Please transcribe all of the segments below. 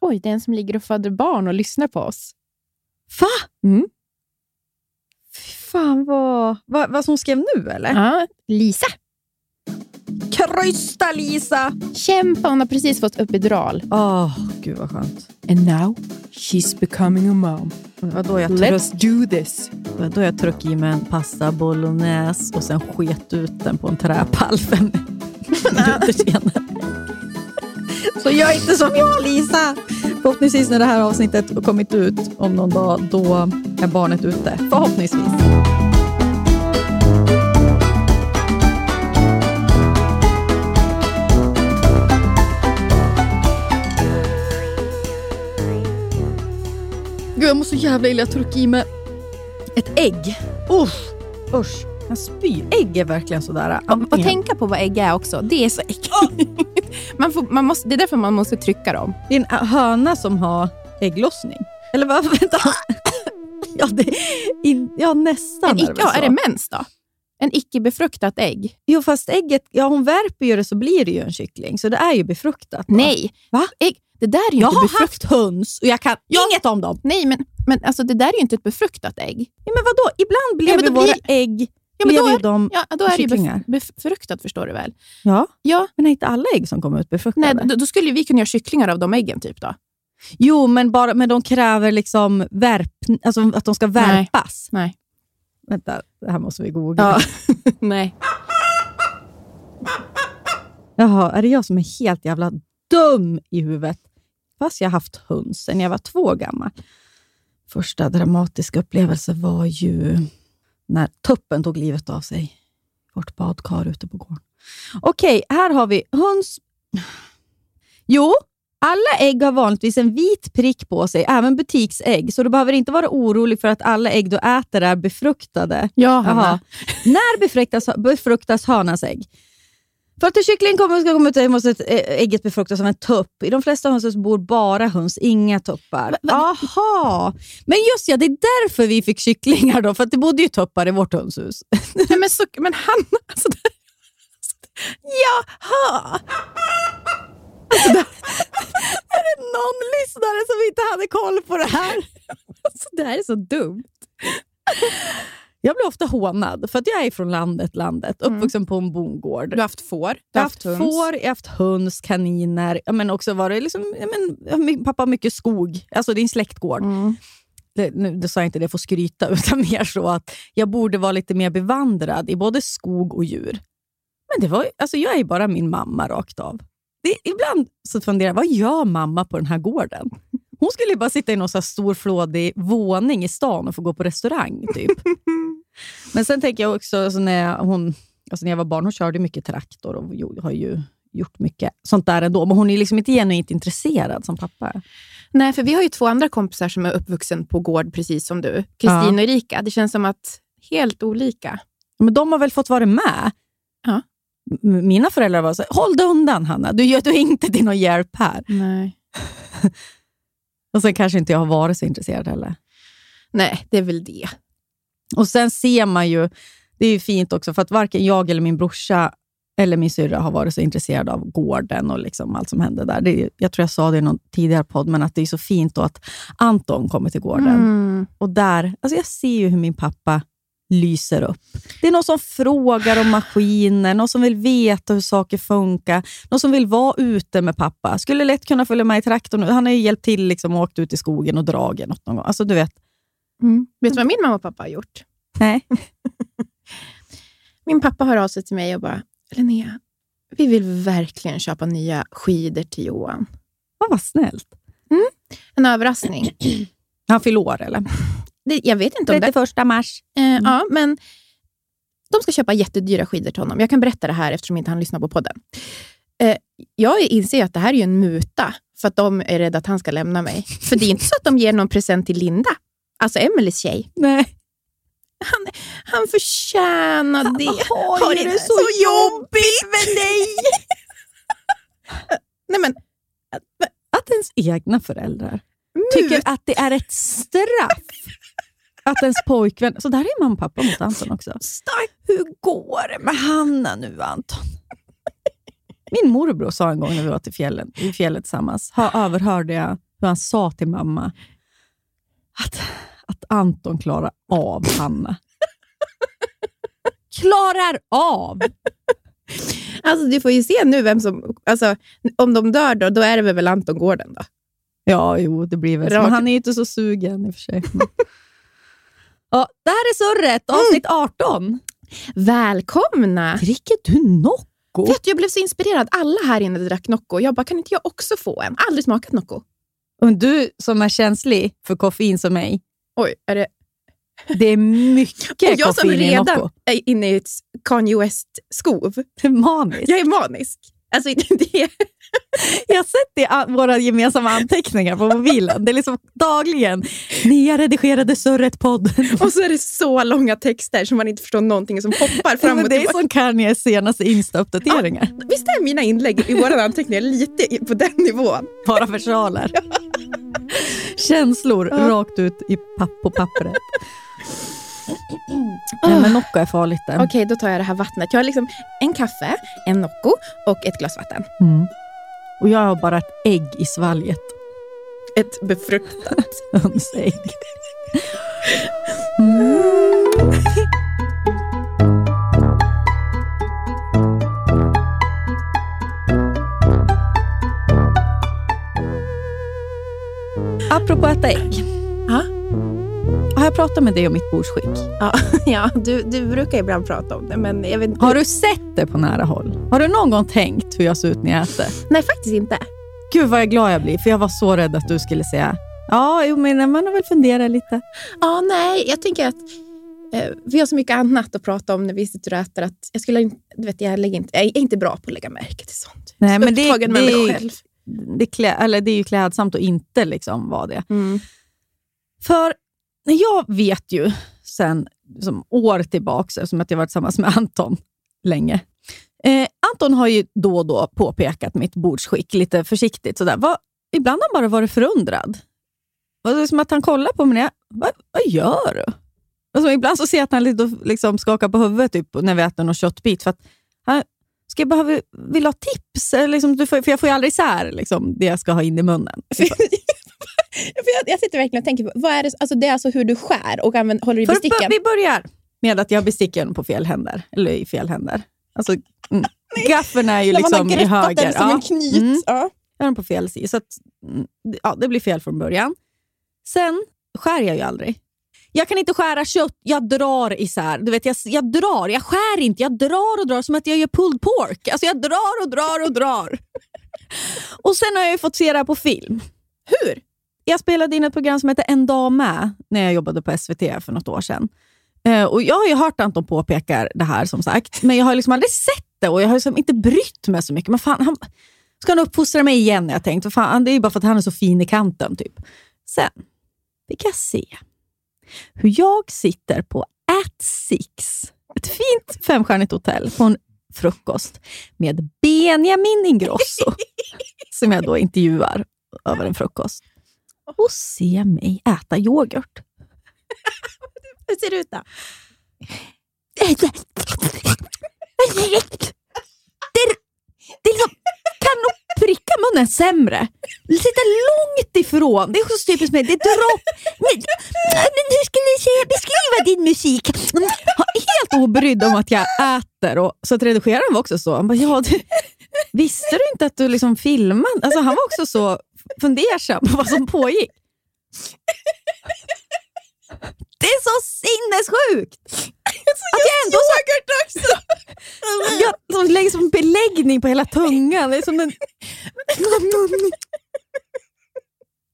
Oj, det är en som ligger och föder barn och lyssnar på oss. Va? Mm. Fy fan vad... Vad, vad som skrev nu eller? Ja, Lisa. Krysta Lisa! Kämpa, hon har precis fått epidural. Åh, gud vad skönt. And now she's becoming a mom. Det var då jag Let's tryck, do this. det var då jag tryck i mig en pasta bolognese och sen sket ut den på en träpall fem minuter senare. Så gör inte som jag Lisa! Förhoppningsvis när det här avsnittet har kommit ut om någon dag, då är barnet ute. Förhoppningsvis. Gud, jag mår så jävla illa. Jag tryckte i mig ett ägg. Usch! Usch. Jag spyr. Ägg är verkligen sådär. Och, och tänka på vad ägg är också. Det är så äckligt. man får, man måste, det är därför man måste trycka dem. Det är en höna som har ägglossning. Eller vad? Vänta. Ja, det, in, ja nästan. En är det icke, ja, är det mens då? En icke befruktat ägg? Jo, fast ägget, ja hon värper ju det så blir det ju en kyckling. Så det är ju befruktat. va? Nej. Va? Ägg, det där är ju Jag inte har haft höns och jag kan inget om dem. Nej, men, men alltså, det där är ju inte ett befruktat ägg. Ja, men vadå? Ibland blev ju då våra blir- ägg Ja, men då är, de... ja, då är det ju befruktat, förstår du väl? Ja, Ja, men är inte alla ägg som kommer ut befruktade? nej, då, då skulle vi kunna göra kycklingar av de äggen. typ då. Jo, men, bara, men de kräver liksom värp, alltså att de ska värpas. Nej. Vänta, det här måste vi googla. Ja. nej. Jaha, är det jag som är helt jävla dum i huvudet? Fast jag har haft höns sedan jag var två gammal. Första dramatiska upplevelse var ju när tuppen tog livet av sig. i Vårt badkar ute på gården. Okej, här har vi höns... Jo, alla ägg har vanligtvis en vit prick på sig, även butiksägg, så du behöver inte vara orolig för att alla ägg du äter är befruktade. Ja. När befruktas, befruktas hönans ägg? För att en kyckling kommer, ska komma ut måste ä- ägget befruktas av en tupp. I de flesta hönshus bor bara höns, inga tuppar. Jaha, men just ja, det är därför vi fick kycklingar då, för att det bodde ju tuppar i vårt hönshus. Nej, men, så, men Hanna, alltså, det, Jaha! Alltså, det, är det någon lyssnare som inte hade koll på det här? Alltså, det här är så dumt. Jag blir ofta hånad för att jag är från landet, landet, uppvuxen på en bondgård. du har haft får, du Jag har haft haft får, jag har haft höns, kaniner. Men också var det liksom, men, min pappa har mycket skog. Alltså det är en släktgård. Mm. Det, nu, det sa jag inte det för att skryta, utan mer så att jag borde vara lite mer bevandrad i både skog och djur. Men det var, alltså jag är bara min mamma rakt av. Det, ibland så funderar jag, vad gör mamma på den här gården? Hon skulle ju bara sitta i någon så stor flådig våning i stan och få gå på restaurang. typ. Men sen tänker jag också, alltså när, hon, alltså när jag var barn, hon körde mycket traktor och har ju gjort mycket sånt där ändå. Men hon är liksom inte genuint intresserad som pappa. Nej, för vi har ju två andra kompisar som är uppvuxen på gård precis som du. Kristin och Erika. Det känns som att helt olika. Men de har väl fått vara med? Ja. M- Mina föräldrar var så håll dig undan Hanna, du gör du inte till någon hjälp här. Nej. Och sen kanske inte jag har varit så intresserad heller. Nej, det är väl det. Och sen ser man ju, det är ju fint också, för att varken jag eller min brorsa eller min syrra har varit så intresserad av gården och liksom allt som hände där. Det är, jag tror jag sa det i någon tidigare podd, men att det är så fint att Anton kommer till gården. Mm. Och där, alltså jag ser ju hur min pappa lyser upp. Det är någon som frågar om maskiner, någon som vill veta hur saker funkar, någon som vill vara ute med pappa. Skulle lätt kunna följa med i traktorn. Han har ju hjälpt till liksom, och åkt ut i skogen och dragit något någon gång. Alltså, du vet. Mm. Vet du vad min mamma och pappa har gjort? Nej. Min pappa hör av sig till mig och bara, Linnea, vi vill verkligen köpa nya skidor till Johan. Vad var snällt. En överraskning. Han fyller år, eller? Det, jag vet inte om det... 31 mars. Eh, Ja, men de ska köpa jättedyra skidor till honom. Jag kan berätta det här eftersom inte han lyssnar på podden. Eh, jag inser att det här är en muta för att de är rädda att han ska lämna mig. För det är inte så att de ger någon present till Linda, alltså Emelies tjej. Nej. Han, han förtjänar det. har Har det det så jobbigt med dig. Nej men, Att ens egna föräldrar nu, tycker att det är ett straff att ens pojkvän... Så där är mamma och pappa mot Anton också. stark. Hur går det med Hanna nu, Anton? Min morbror sa en gång när vi var till fjällen, i fjället tillsammans, ha, överhörde jag hur han sa till mamma att, att Anton klarar av Hanna. klarar av! Alltså du får ju se nu vem som, alltså om de dör då, då är det väl Anton Gården då. Ja, jo, det blir väl så. Men han är ju inte så sugen i och för sig. ja, det här är Surret, avsnitt 18. Välkomna! Dricker du Nocco? Vet du, jag blev så inspirerad. Alla här inne drack Nocco. Jag bara, kan inte jag också få en? Aldrig smakat Nocco. Och du som är känslig för koffein som mig, Oj, är det... det är mycket Och jag som koffein i redan Nocco. är inne i ett Kanye West-skov. Maniskt. Jag är manisk. Alltså, det. Jag har sett det i våra gemensamma anteckningar på mobilen. Det är liksom dagligen. Nya redigerade Surret-podden. Och så är det så långa texter som man inte förstår någonting som hoppar fram och det är tillbaka. som Kanyes senaste Insta-uppdateringar. Visst är mina inlägg i våra anteckningar lite på den nivån? Bara versaler. Känslor Ja. rakt ut i papp på pappret. Nej, men Nocco är farligt. Okej, då tar jag det här vattnet. Jag har liksom en kaffe, en Nocco och ett glas vatten. Mm. Och jag har bara ett ägg i svalget. Ett befruktat. Hönsägg. Mm. Apropå äta ägg. Jag pratat med dig om mitt bordsskick? Ja, ja du, du brukar ibland prata om det, men jag vet. Har du sett det på nära håll? Har du någon gång tänkt hur jag ser ut när jag äter? Nej, faktiskt inte. Gud vad jag glad jag blir, för jag var så rädd att du skulle säga Ja, jo, men man har väl funderat lite. Ja, nej, jag tänker att eh, vi har så mycket annat att prata om när vi sitter och äter. Att jag, skulle, du vet, jag, lägger inte, jag är inte bra på att lägga märke till sånt. Nej, men det- Upptagen med det- mig själv. Det, klä, eller det är ju klädsamt att inte liksom vara det. Mm. För jag vet ju sen som år tillbaka, som att jag varit tillsammans med Anton länge. Eh, Anton har ju då och då påpekat mitt bordsskick lite försiktigt. Sådär. Vad, ibland har han bara varit förundrad. Och det är som att han kollar på mig när jag, vad, vad gör du? Alltså, ibland så ser jag att han lite liksom skakar på huvudet typ, när vi äter någon köttbit. För att han, ska jag behöva, vill ha tips? Liksom, du får, för jag får ju aldrig isär liksom, det jag ska ha in i munnen. Jag, jag sitter verkligen och tänker på, vad är det, alltså det är alltså hur du skär och använder, håller i För besticken. vi börjar med att jag har besticken på fel händer. Eller i fel händer. Alltså, mm. Gaffeln är ju När man liksom har i greppat höger. den som Ja. en knyt. Mm. Ja. Jag har den på fel sida. Så att, mm, ja, det blir fel från början. Sen skär jag ju aldrig. Jag kan inte skära kött, jag drar isär. Du vet, jag, jag drar, jag skär inte. Jag drar och drar som att jag gör pulled pork. Alltså jag drar och drar och drar. och Sen har jag ju fått se det här på film. Hur? Jag spelade in ett program som heter En dag med när jag jobbade på SVT för något år sedan. Eh, och Jag har ju hört Anton påpeka det här som sagt, men jag har liksom aldrig sett det och jag har liksom inte brytt mig så mycket. Men fan, han, ska han uppfostra mig igen? Jag tänkt. För fan, det är ju bara för att han är så fin i kanten. typ. Sen fick jag se hur jag sitter på At Six, ett fint femstjärnigt hotell, på en frukost med Benjamin Ingrosso, som jag då intervjuar över en frukost och se mig äta yoghurt. Hur ser det ut då? Det, det liksom kan nog pricka munnen sämre. Sitta långt ifrån. Det är så typiskt mig. Det upp. Men, hur skulle säga, beskriva din musik? Helt obrydd om att jag äter. Och, så att redigeraren var också så. Han bara, ja, du, visste du inte att du liksom filmade? Alltså, han var också så fundersam på vad som pågick. Det är så sinnessjukt! Att jag ändå Yoghurt också! jag som lägger som beläggning på hela tungan. Det är som en...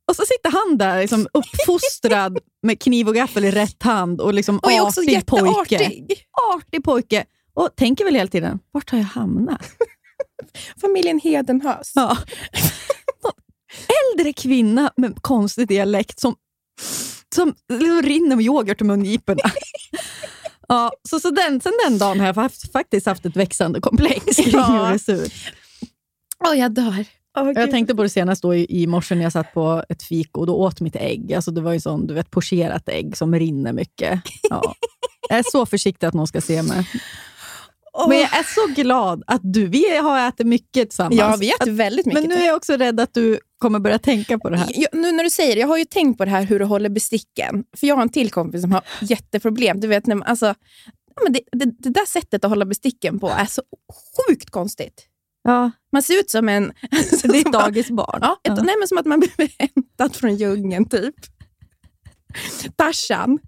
Och så sitter han där liksom uppfostrad med kniv och gaffel i rätt hand och liksom Och är också artig pojke. Artig pojke. Och tänker väl hela tiden, vart har jag hamnat? Familjen Hedenhös. Ja. Äldre kvinna med konstig dialekt som, som liksom rinner med yoghurt i mungiporna. Ja, så, så den, sen den dagen har jag haft, faktiskt haft ett växande komplex kring Ja. hur det. Åh, jag dör. Åh, Jag tänkte på det senast då i, i morse när jag satt på ett fik och då åt mitt ägg. Alltså det var ju sån, du vet, pocherat ägg som rinner mycket. Ja. Jag är så försiktig att någon ska se mig. Men jag är så glad att du, vi har ätit mycket tillsammans. Ja, vi äter väldigt mycket. Men nu är jag också rädd att du kommer börja tänka på det här. Jag, nu när du säger det, jag har ju tänkt på det här hur du håller besticken. För jag har en till kompis som har jätteproblem. Du vet, när man, alltså, ja, men det, det, det där sättet att hålla besticken på är så sjukt konstigt. Ja, Man ser ut som en... det är ett dagisbarn. Ja, ett, Nej, men som att man blir hämtad från djungeln, typ. Tarzan.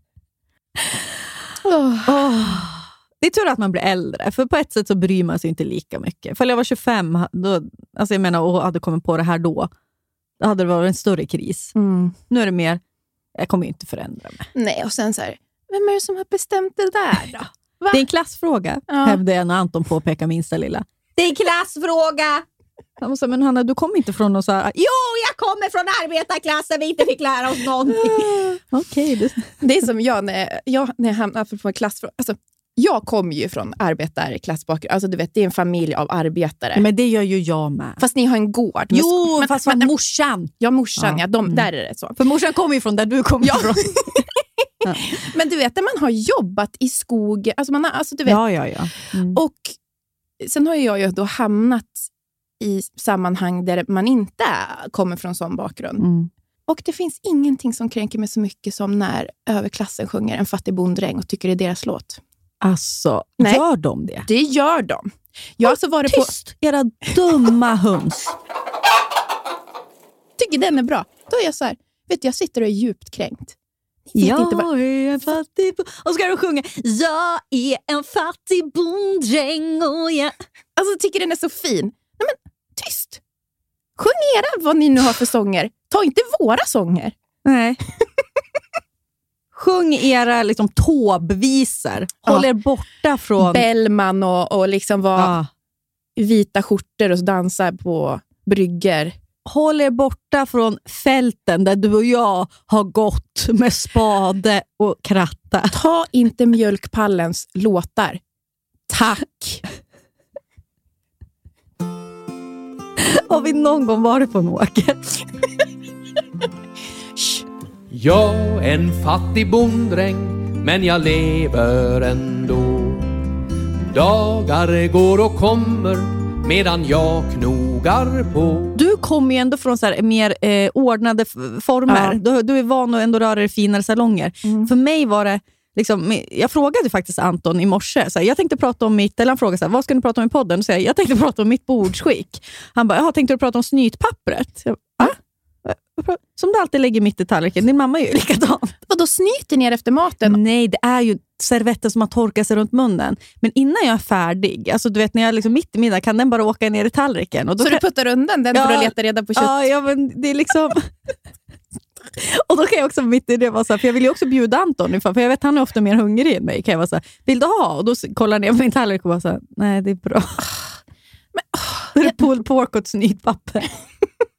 Åh. Åh. Det är tur att man blir äldre, för på ett sätt så bryr man sig inte lika mycket. För jag var 25 då, alltså jag menar, och hade kommit på det här då, då hade det varit en större kris. Nu är det mer, jag kommer ju inte förändra mig. Nej, och sen så här, vem är det som har bestämt det där då? Va? Det är en klassfråga, Ja. hävdade jag när Anton påpekar minsta lilla. Det är en klassfråga! Han här, men Hanna, du kom inte från någon så här, jo, jag kommer från arbetarklassen, vi inte fick lära oss någonting. Okej, du- Det är som jag när jag, när jag hamnade på en klass. Alltså, jag kommer ju från arbetarklassbakgrund. Alltså, du vet, det är en familj av arbetare. men det gör ju jag med. Fast ni har en gård. Jo, men, fast men, men, morsan. Ja, morsan. Ja. Ja. de, Mm. Där är det så. För morsan kommer ju från där du kommer Ja. ifrån. Men du vet, när man har jobbat i skog. Alltså man har, alltså, du vet, Ja, ja, ja. Mm. Och Sen har jag ju då hamnat i sammanhang där man inte kommer från sån bakgrund. Mm. Och det finns ingenting som kränker mig så mycket som när överklassen sjunger En fattig bonddräng och tycker det är deras låt. Alltså, Nej. gör de det? Det gör de. Jag alltså varit på... Tyst, era dumma höns. tycker den är bra. Då är jag så här, vet du, jag sitter och är djupt kränkt. Vet inte vad... Jag är en fattig bo- Och ska du sjunga Jag är en fattig bonddräng och jag... Alltså, jag tycker den är så fin. Nej, men tyst! Sjung era vad ni nu har för sånger. Ta inte våra sånger. Nej. Sjung era liksom, tåbvisor. Ja. Håll er borta från... Bellman och, och liksom vara Ja. vita skjortor och dansa på brygger. Håll er borta från fälten där du och jag har gått med spade och kratta. Ta inte Mjölkpallens låtar. Tack! Har vi någon gång varit på en åker? Jag en fattig bonddräng, men jag lever ändå. Dagar går och kommer medan jag knogar på. Du kommer ju ändå från så här mer eh, ordnade former. Ja. Du, du är van att ändå röra dig i finare salonger. Mm. För mig var det... Liksom, jag frågade faktiskt Anton i morse, så här, jag tänkte prata om mitt, eller han frågade så här, vad ska ni prata om i podden? Och så här, jag tänkte prata om mitt bordsskick. Han bara, tänkte du prata om snytpappret? Jag, bara, "Va? Vad pratar- Som du alltid lägger mitt i tallriken. Din mamma är ju likadan. Och då snyter ni er efter maten. Nej, det är ju servetten som har torkat sig runt munnen. Men innan jag är färdig, alltså du vet när jag är liksom mitt i middag, kan den bara åka ner i tallriken. Och då Så kan, du puttar undan den för Ja. att leta reda på kött? Ja, ja, men det är liksom... Och då kan jag också mitt i det vara så här, för jag vill ju också bjuda Anton, för jag vet han är ofta mer hungrig än mig. Kan jag vara så här, vill du ha? Och då kollar han ner på min tallrik och bara så här, nej det är bra. Men, det är pulled pork och ett snytpapper.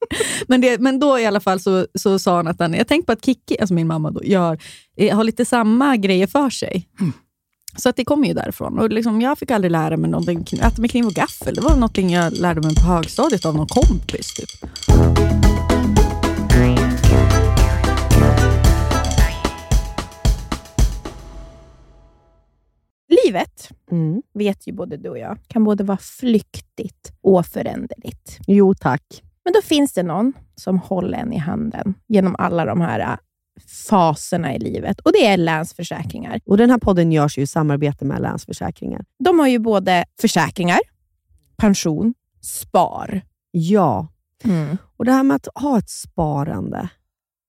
men, det, men då i alla fall så, så sa han att han, jag tänkte på att Kiki, alltså min mamma, då, gör, eh, har lite samma grejer för sig. Så att det kommer ju därifrån. Och liksom, jag fick aldrig lära mig någonting, äta med kniv och gaffel. Det var någonting jag lärde mig på högstadiet av någon kompis. Typ. Livet, vet ju både du och jag, kan både vara flyktigt och föränderligt. Jo tack. Men då finns det någon som håller en i handen genom alla de här äh, faserna i livet. Och det är Länsförsäkringar. Och Den här podden görs ju i samarbete med Länsförsäkringar. De har ju både försäkringar, pension, spar. Ja, och det här med att ha ett sparande,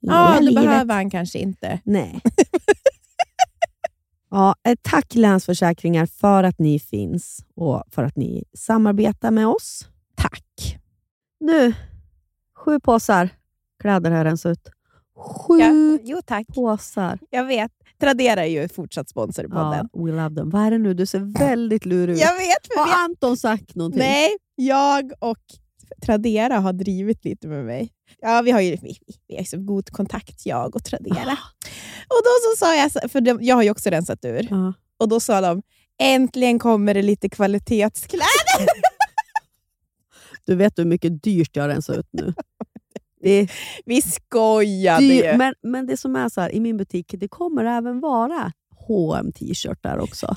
Ja, det livet. behöver han kanske inte. Nej. ja, eh, tack Länsförsäkringar för att ni finns och för att ni samarbetar med oss. Tack. Nu, sju påsar kläder har rensat ut. Sju Ja, jo, tack. påsar. Jag vet. Tradera är ju fortsatt sponsor i podden. Ja, we love them. Vad är det nu? Du ser väldigt lurig ut. Jag vet, Har Anton sagt någonting? Nej, jag och Tradera har drivit lite med mig. Ja, vi har ju vi, vi har så god kontakt, jag och Tradera. Och då så sa jag, för de, jag har ju också rensat ur, Ja. och då sa de äntligen kommer det lite kvalitetskläder. Du vet hur mycket dyrt jag har rensat ut nu. Det Vi skojade ju. men, men det som är så här, i min butik, det kommer även vara hm t-shirtar också.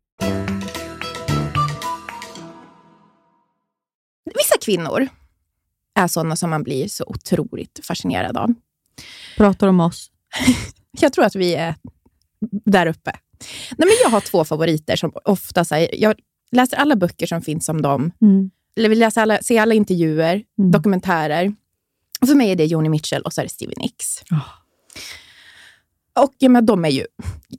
Vissa kvinnor är sådana som man blir så otroligt fascinerad av. Pratar om oss. Jag tror att vi är där uppe. Nej, men jag har två favoriter som ofta säger... Jag läser alla böcker som finns om dem. Eller vi läser alla, ser alla intervjuer, Mm. dokumentärer. Och för mig är det Joni Mitchell och så är det Stevie Nicks. Ah. Och ja, men de är ju,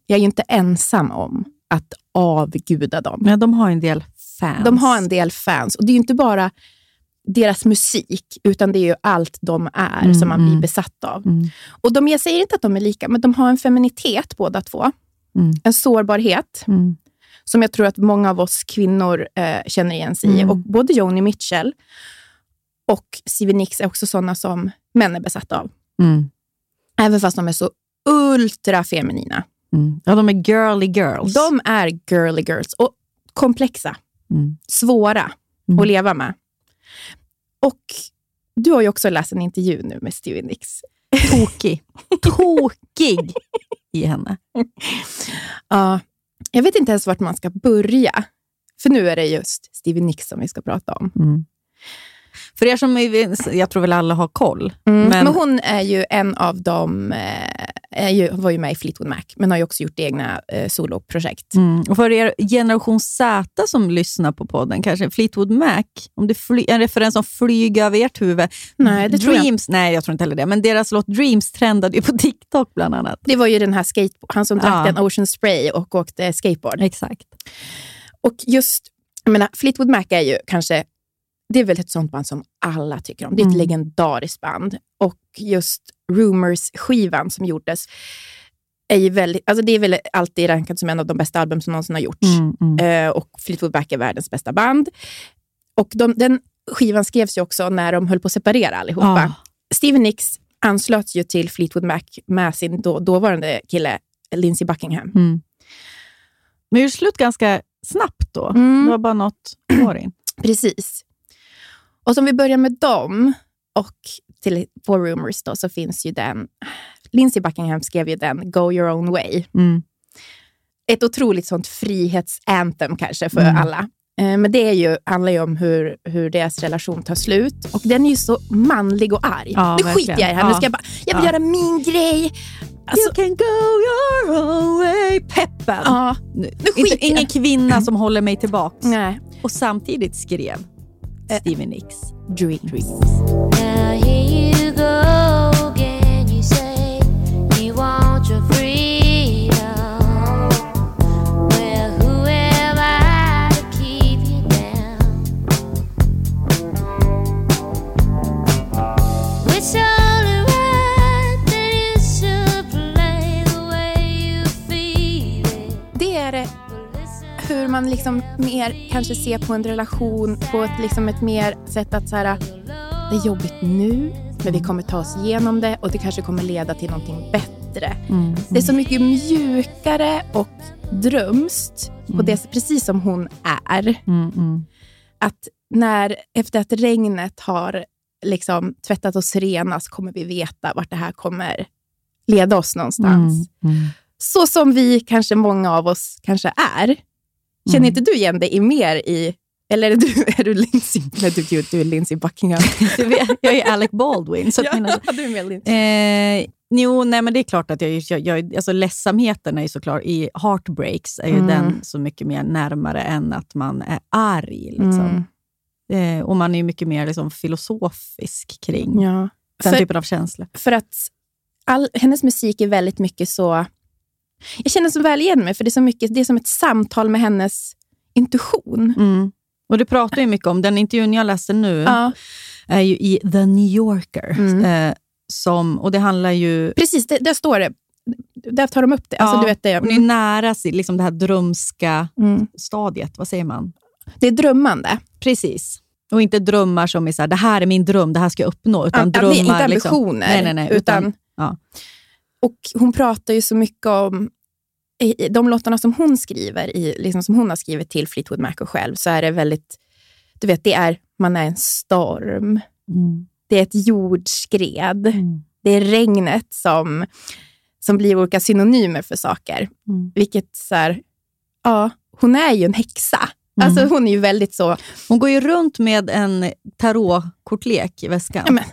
jag är ju inte ensam om att avguda dem. Men de har en del fans. De har en del fans. Och det är inte bara deras musik, utan det är ju allt de är Mm, som man blir mm. besatt av. Mm. Och de, jag säger inte att de är lika, men de har en feminitet båda två. Mm. En sårbarhet Mm. som jag tror att många av oss kvinnor eh, känner igen sig i. Mm. Och både Joni Mitchell och Stevie Nicks är också sådana som män är besatta av. Mm. Även fast de är så ultra feminina. Mm. Ja, de är girly girls. De är girly girls och komplexa, Mm. svåra Mm. att leva med. Och du har ju också läst en intervju nu med Stevie Nicks. Tokig. Tokig i henne. Ja, jag vet inte ens vart man ska börja. För nu är det just Stevie Nicks som vi ska prata om. Mm. För er som, är- jag tror väl alla har koll. Men, Men, hon är ju en av dem, eh, är ju, var ju med i Fleetwood Mac, men har ju också gjort egna eh, soloprojekt. mm, och för er generation Z som lyssnar på podden, kanske Fleetwood Mac, om det fly, en referens som flyger över ert huvud. Nej, det tror jag Dreams, nej jag tror inte heller det, men deras låt Dreams trendade ju på TikTok bland annat. Det var ju den här skate, han som drack Ja. en Ocean Spray och åkte skateboard. Exakt. Och just, jag menar, Fleetwood Mac är ju kanske, det är väl ett sånt band som alla tycker om. Det är ett Mm. legendariskt band. Och just Rumors-skivan som gjordes, är ju väldigt, alltså det är väl alltid rankat som en av de bästa album som någonsin har gjorts. Mm, mm. Eh, och Fleetwood Mac är världens bästa band. Och de, den skivan skrevs ju också när de höll på att separera allihopa. Ah. Stevie Nicks anslöt ju till Fleetwood Mac med sin då, dåvarande kille Lindsey Buckingham. Mm. Men det gjorde slut ganska snabbt då. Mm. Det var bara något år in. Precis. Och som vi börjar med dem och till, på Rumors då, så finns ju den, Lindsey Buckingham skrev ju den Go your own way. Mm. Ett otroligt sånt frihetsanthem kanske för Mm. alla. Eh, Men det är ju, handlar ju om hur, hur deras relation tar slut. Och den är ju så manlig och arg. Ja, nu verkligen. skiter jag i det här. Nu Ja. ska jag, bara, jag vill Ja. göra min grej. Alltså, you can go your own way. Peppen! ja, Nu, skiter inte, jag. ingen kvinna som håller mig tillbaka. nej. Och samtidigt skrev Stevie Nicks. Dreams. Now man liksom mer kanske ser på en relation på ett, liksom ett mer sätt att så här, det är jobbigt nu, men vi kommer ta oss igenom det och det kanske kommer leda till någonting bättre. Det är så mycket mjukare och drömskt, på det, precis som hon är. Att när, efter att regnet har liksom tvättat oss rena så kommer vi veta vart det här kommer leda oss någonstans. Så som vi kanske, många av oss kanske är. Känner inte du igen dig i mer i... Eller är du, är du Lindsay? Nej, du, gud, du är Lindsay Buckingham. Jag är Alec Baldwin. Så att mina, du är mer Lindsay. eh, jo, nej, men det är klart att jag, jag, jag alltså ledsamheten är ju såklart, i heartbreaks är ju Mm. den så mycket mer närmare än att man är arg. Liksom. Mm. Eh, och man är ju mycket mer liksom, filosofisk kring Ja. den För, typen av känslor. för att all, hennes musik är väldigt mycket så... Jag känner så väl igen mig, för det är, så mycket, det är som ett samtal med hennes intuition. Mm. Och Du pratar ju mycket om, den intervjun jag läste nu Ja, är ju i The New Yorker. Mm. Eh, som, och det handlar ju... precis, det, där står det. Där tar de upp det. Alltså, Ja, du vet det. Hon är nära liksom det här drömska Mm. stadiet. Vad säger man? Det är drömmande. Precis. Och inte drömmar som är så här, det här är min dröm, det här ska jag uppnå. Utan Am- drömmar, inte liksom- ambitioner. nej, nej, nej, utan, utan- ja. Och hon pratar ju så mycket om de låtarna som hon skriver, i, liksom som hon har skrivit till Fleetwood Mac och själv, så är det väldigt, du vet, det är, man är en storm. Mm. Det är ett jordskred. Mm. Det är regnet som, som blir olika synonymer för saker. Mm. Vilket så här, ja, hon är ju en häxa. Mm. Alltså hon är ju väldigt så, Hon går ju runt med en tarotkortlek i väskan. Ja, men,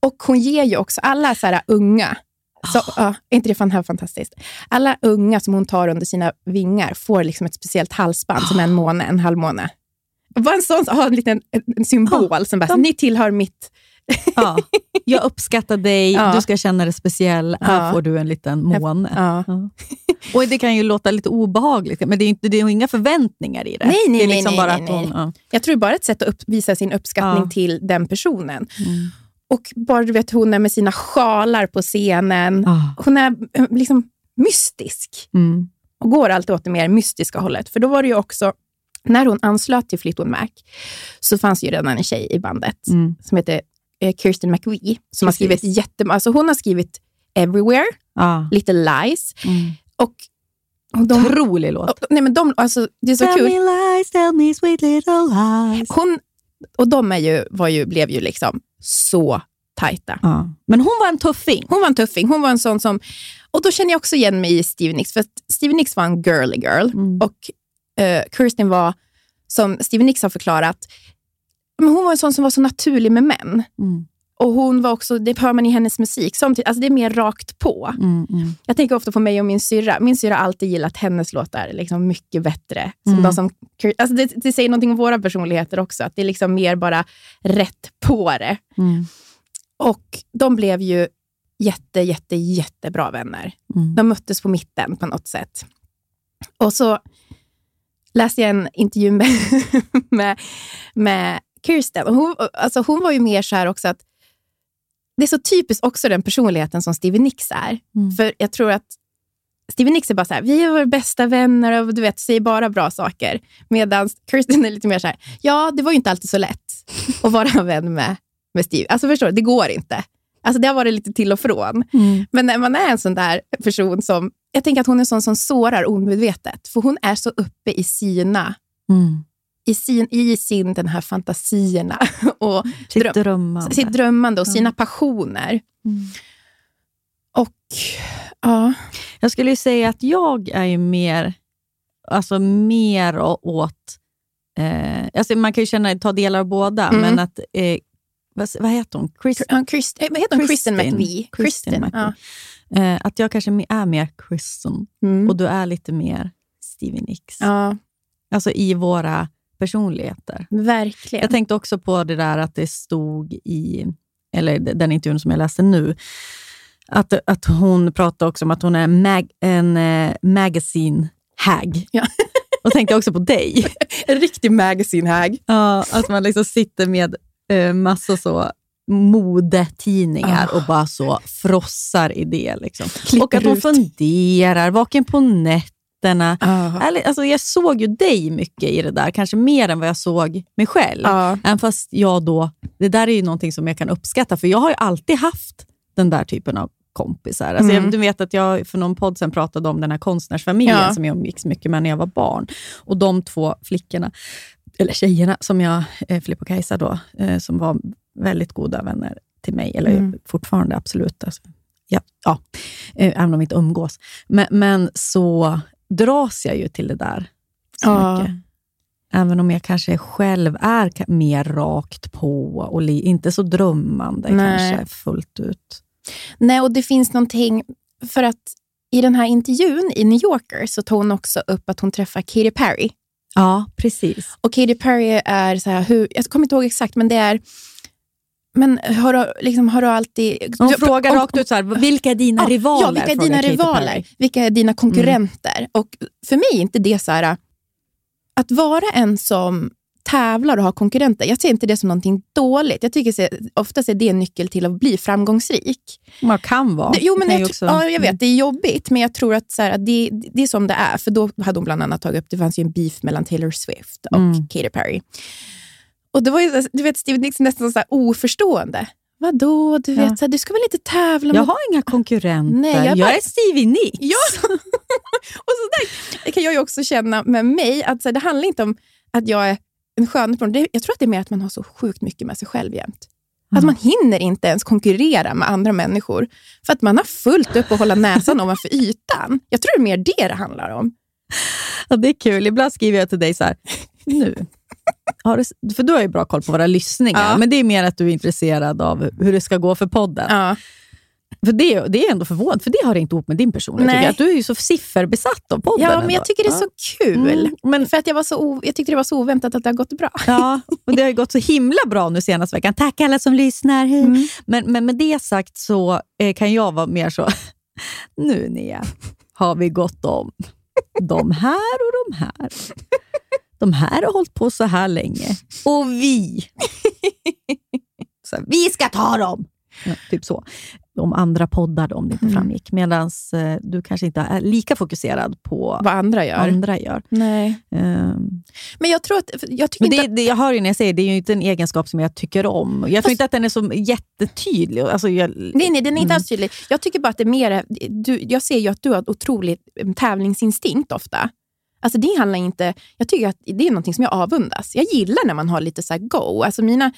och hon ger ju också alla så här unga, så, ja, är inte det fan här fantastiskt? Alla unga som hon tar under sina vingar får liksom ett speciellt halsband som är en måne, en halvmåne. Bara en sån, ha en liten en symbol som bara, de- ni tillhör mitt... Ja. Jag uppskattar dig, Ja. du ska känna dig speciell. Här Ja. får du en liten måne. Ja. Ja. Och Det kan ju låta lite obehagligt, men det är, inte, det är inga förväntningar i det. Nej, nej, det är liksom nej, bara nej, att hon... nej. Ja. Jag tror bara ett sätt att upp, visa sin uppskattning till den personen. Mm. Och bara du vet, hon är med sina sjalar på scenen. Ah. Hon är eh, liksom mystisk. Mm. och går alltid åt det mer mystiska hållet. För då var det ju också, när hon anslöt till Fleetwood Mac, så fanns ju redan en tjej i bandet Mm. som heter eh, Kirsten McVie, som har Precis. skrivit jättemånga, alltså hon har skrivit Everywhere, Ja. Little Lies, Mm. och de, Otrolig låt. nej men de, alltså, det är så tell kul. me lies, tell me sweet little lies. Hon, och de är ju, var ju, blev ju liksom så tajta. Ja. Men hon var en tuffing. Hon var en tuffing. Hon var en sån som... Och då känner jag också igen mig i Stevie Nicks. För Stevie Nicks var en girly girl. Mm. Och eh, Kirsten var, som Stevie Nicks har förklarat, men hon var en sån som var så naturlig med män. Mm. Och hon var också, det hör man i hennes musik, samtidigt, alltså det är mer rakt på. Mm, mm. Jag tänker ofta på mig och min syrra. Min syrra har alltid gillat hennes låtar liksom mycket bättre. Som Mm. som, alltså det, det säger någonting om våra personligheter också, att det är liksom mer bara rätt på det. Mm. Och de blev ju jätte, jätte, jättebra vänner. Mm. De möttes på mitten på något sätt. Och så läste jag en intervju med, med, med Kirsten. Och hon, alltså hon var ju mer så här också att det är så typiskt också den personligheten som Stevie Nicks är. Mm. För jag tror att Stevie Nicks är bara så här, vi är våra bästa vänner och du vet, säger bara bra saker. Medan Kirsten är lite mer så här, ja, det var ju inte alltid så lätt att vara vän med, med Steve. Alltså förstår du, det går inte. Alltså det har varit lite till och från. Mm. Men när man är en sån där person som, jag tänker att hon är en sån som sårar omedvetet. För hon är så uppe i sina, Mm. I sin, i sin den här fantasierna och Sitt Dröm- drömmande. sitt drömmande och sina passioner. Mm. Och ja, Jag skulle ju säga att jag är ju mer, alltså mer åt... Eh, alltså man kan ju känna, ta delar av båda, Mm. men att... Eh, vad, vad heter hon? Chris, ja, Christ, eh, vad heter hon? Kristen. McVie. Kristen, McVie. ja. eh, att jag kanske är mer Kristen Mm. och du är lite mer Stevie Nicks. ja. Alltså i våra personligheter. Verkligen. Jag tänkte också på det där att det stod i, eller den intervjun som jag läste nu, att, att hon pratade också om att hon är mag, en eh, magazine hag. Ja. Och tänkte också på dig. en riktig magazine-hag. Ja, att man liksom sitter med eh, massa så modetidningar Ah. och bara så frossar i det. Liksom. Och att hon ut. funderar, vaken på nätterna. Ja. Ärligt, Alltså jag såg ju dig mycket i det där, kanske mer än vad jag såg mig själv. Ja. Även fast jag då, det där är ju någonting som jag kan uppskatta, för jag har ju alltid haft den där typen av kompisar. Alltså Mm. jag, du vet att jag för någon podd sen pratade om den här konstnärsfamiljen Ja. som jag umgicks mycket med när jag var barn. Och de två flickorna, eller tjejerna, som jag, eh, Filip och Kajsa då, eh, som var väldigt goda vänner till mig, eller Mm. fortfarande absolut. Alltså, ja, ja, eh, även om vi inte umgås. Men, men så dras jag ju till det där så Ja. mycket. Även om jag kanske själv är mer rakt på och inte så drömmande Nej. kanske fullt ut. Nej, och det finns någonting, för att i den här intervjun i New Yorker så tar hon också upp att hon träffar Katy Perry. Ja, precis. Och Katy Perry är så här, hur, jag kommer inte ihåg exakt, men det är men har du, liksom, har du alltid... Hon frågar om- rakt ut, så här, vilka är dina Ja, rivaler? Ja, vilka är dina rivaler? Perry. Vilka är dina konkurrenter? Och för mig är inte det så här... Att vara en som tävlar och har konkurrenter, jag ser inte det som någonting dåligt. Jag tycker så, oftast är det en nyckel till att bli framgångsrik. Man kan vara. Det, jo, men jag, ju tr- ja, jag vet, det är jobbigt, men jag tror att, så här, det, det är som det är. För då hade hon bland annat tagit upp, det fanns ju en beef mellan Taylor Swift och Mm. Katy Perry. Och då var ju, du vet, Steve Nicks nästan så här oförstående. Vadå? Du, vet, Ja. så här, du ska väl inte tävla Jag mot... har inga konkurrenter. Nej, jag, jag bara- är Stevie Nicks. Ja. och så där kan jag ju också känna med mig, att så här, det handlar inte om att jag är en skön person. Det- Jag tror att det är mer att man har så sjukt mycket med sig själv jämt. Att man hinner inte ens konkurrera med andra människor för att man har fullt upp att hålla näsan ovanför ytan. Jag tror det är mer det det handlar om. Ja, det är kul. Ibland skriver jag till dig så här, nu. Har du, för du har ju bra koll på våra lyssningar, Ja. men det är mer att du är intresserad av hur det ska gå för podden. Ja. För det, är- det är ändå förvånande, för det har inte ihop med din personlighet. Att du är ju så sifferbesatt av podden. Ja, men ändå. jag tycker det är så kul. Mm, men, För att jag, var så jag tyckte det var så oväntat att det har gått bra. ja, och det har ju gått så himla bra nu senaste veckan. Tack alla som lyssnar. Hej. Mm. Men, men med det sagt så eh, kan jag vara mer så, nu Nia, har vi gått om de här och de här. De här har hållit på så här länge. Och vi, så här, vi ska ta dem. Ja, typ så. Om andra poddar då, om det inte Mm. framgick. Medan eh, du kanske inte är lika fokuserad på Vad andra gör. andra gör. Nej. Ehm, Men jag tror att... Jag tycker men inte det, det, jag hör ju när jag säger det, är ju inte en egenskap som jag tycker om. Jag tror inte att den är så jättetydlig. Alltså jag, Nej, nej, den är inte Mm. alls tydlig. Jag tycker bara att det är mer... Du, jag ser ju att du har otroligt eh, tävlingsinstinkt ofta. Alltså det handlar inte... Jag tycker att det är någonting som jag avundas. Jag gillar när man har lite så go. Alltså mina,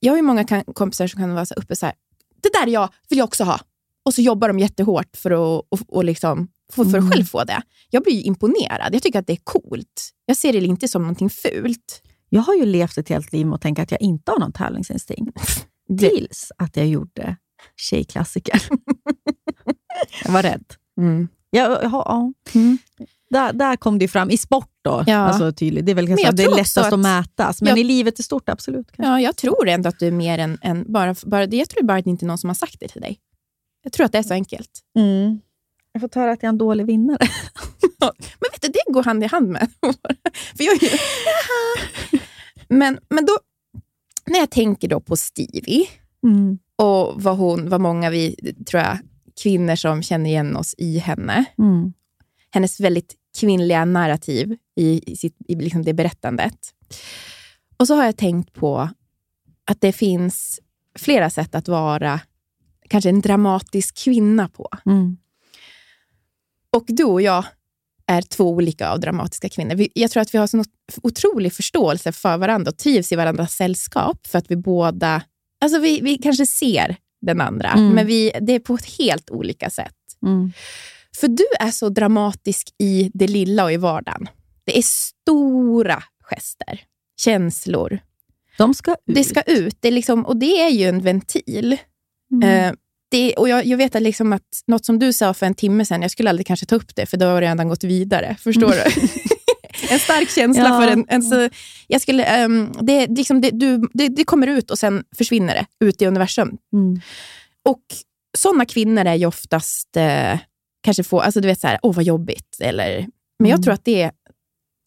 jag har ju många kompisar som kan vara så uppe så här, det där är jag, vill jag också ha. Och så jobbar de jättehårt för att och, och liksom, för, för att Mm. själv få det. Jag blir imponerad. Jag tycker att det är coolt. Jag ser det inte som någonting fult. Jag har ju levt ett helt liv med att tänka att jag inte har någon tävlingsinstinkt. Tills att jag gjorde tjejklassiker. jag var rädd. Jag, jag, har- ja. Mm. Där, där kom det fram. I sport då, Ja. alltså tydligt. Det är väl kanske det är lättast att, att- mätas. Men jag- i livet i stort, absolut. kanske. Ja, jag tror ändå att du är mer än... än bara, bara, jag tror bara att det inte är någon som har sagt det till dig. Jag tror att det är så enkelt. Mm. Jag får höra att jag är en dålig vinnare. Men vet du, det går hand i hand med. För jag, ju- men, men då, när jag tänker då på Stevie Mm. och vad, hon, vad många vi, tror jag, kvinnor som känner igen oss i henne. Mm. Hennes väldigt kvinnliga narrativ i, sitt, i liksom det berättandet. Och så har jag tänkt på att det finns flera sätt att vara kanske en dramatisk kvinna på. Mm. Och du och jag är två olika av dramatiska kvinnor. Vi, jag tror att vi har så otrolig förståelse för varandra och trivs i varandras sällskap för att vi båda, alltså vi, vi kanske ser den andra, Mm. men vi, det är på ett helt olika sätt. Mm. För du är så dramatisk i det lilla och i vardagen. Det är stora gester, känslor. De ska ut. Det ska ut, det är liksom, och det är ju en ventil. Mm. Eh, det, och jag, jag vet att, liksom att något som du sa för en timme sedan, jag skulle aldrig kanske ta upp det, för då har det redan gått vidare. Förstår du? en stark känsla Ja. för en... en så, jag skulle, ehm, det, liksom det, du, det, det kommer ut och sen försvinner det ut i universum. Mm. Och sådana kvinnor är ju oftast eh, kanske få, alltså du vet så här, åh vad jobbigt. Eller, men jag Mm. tror att det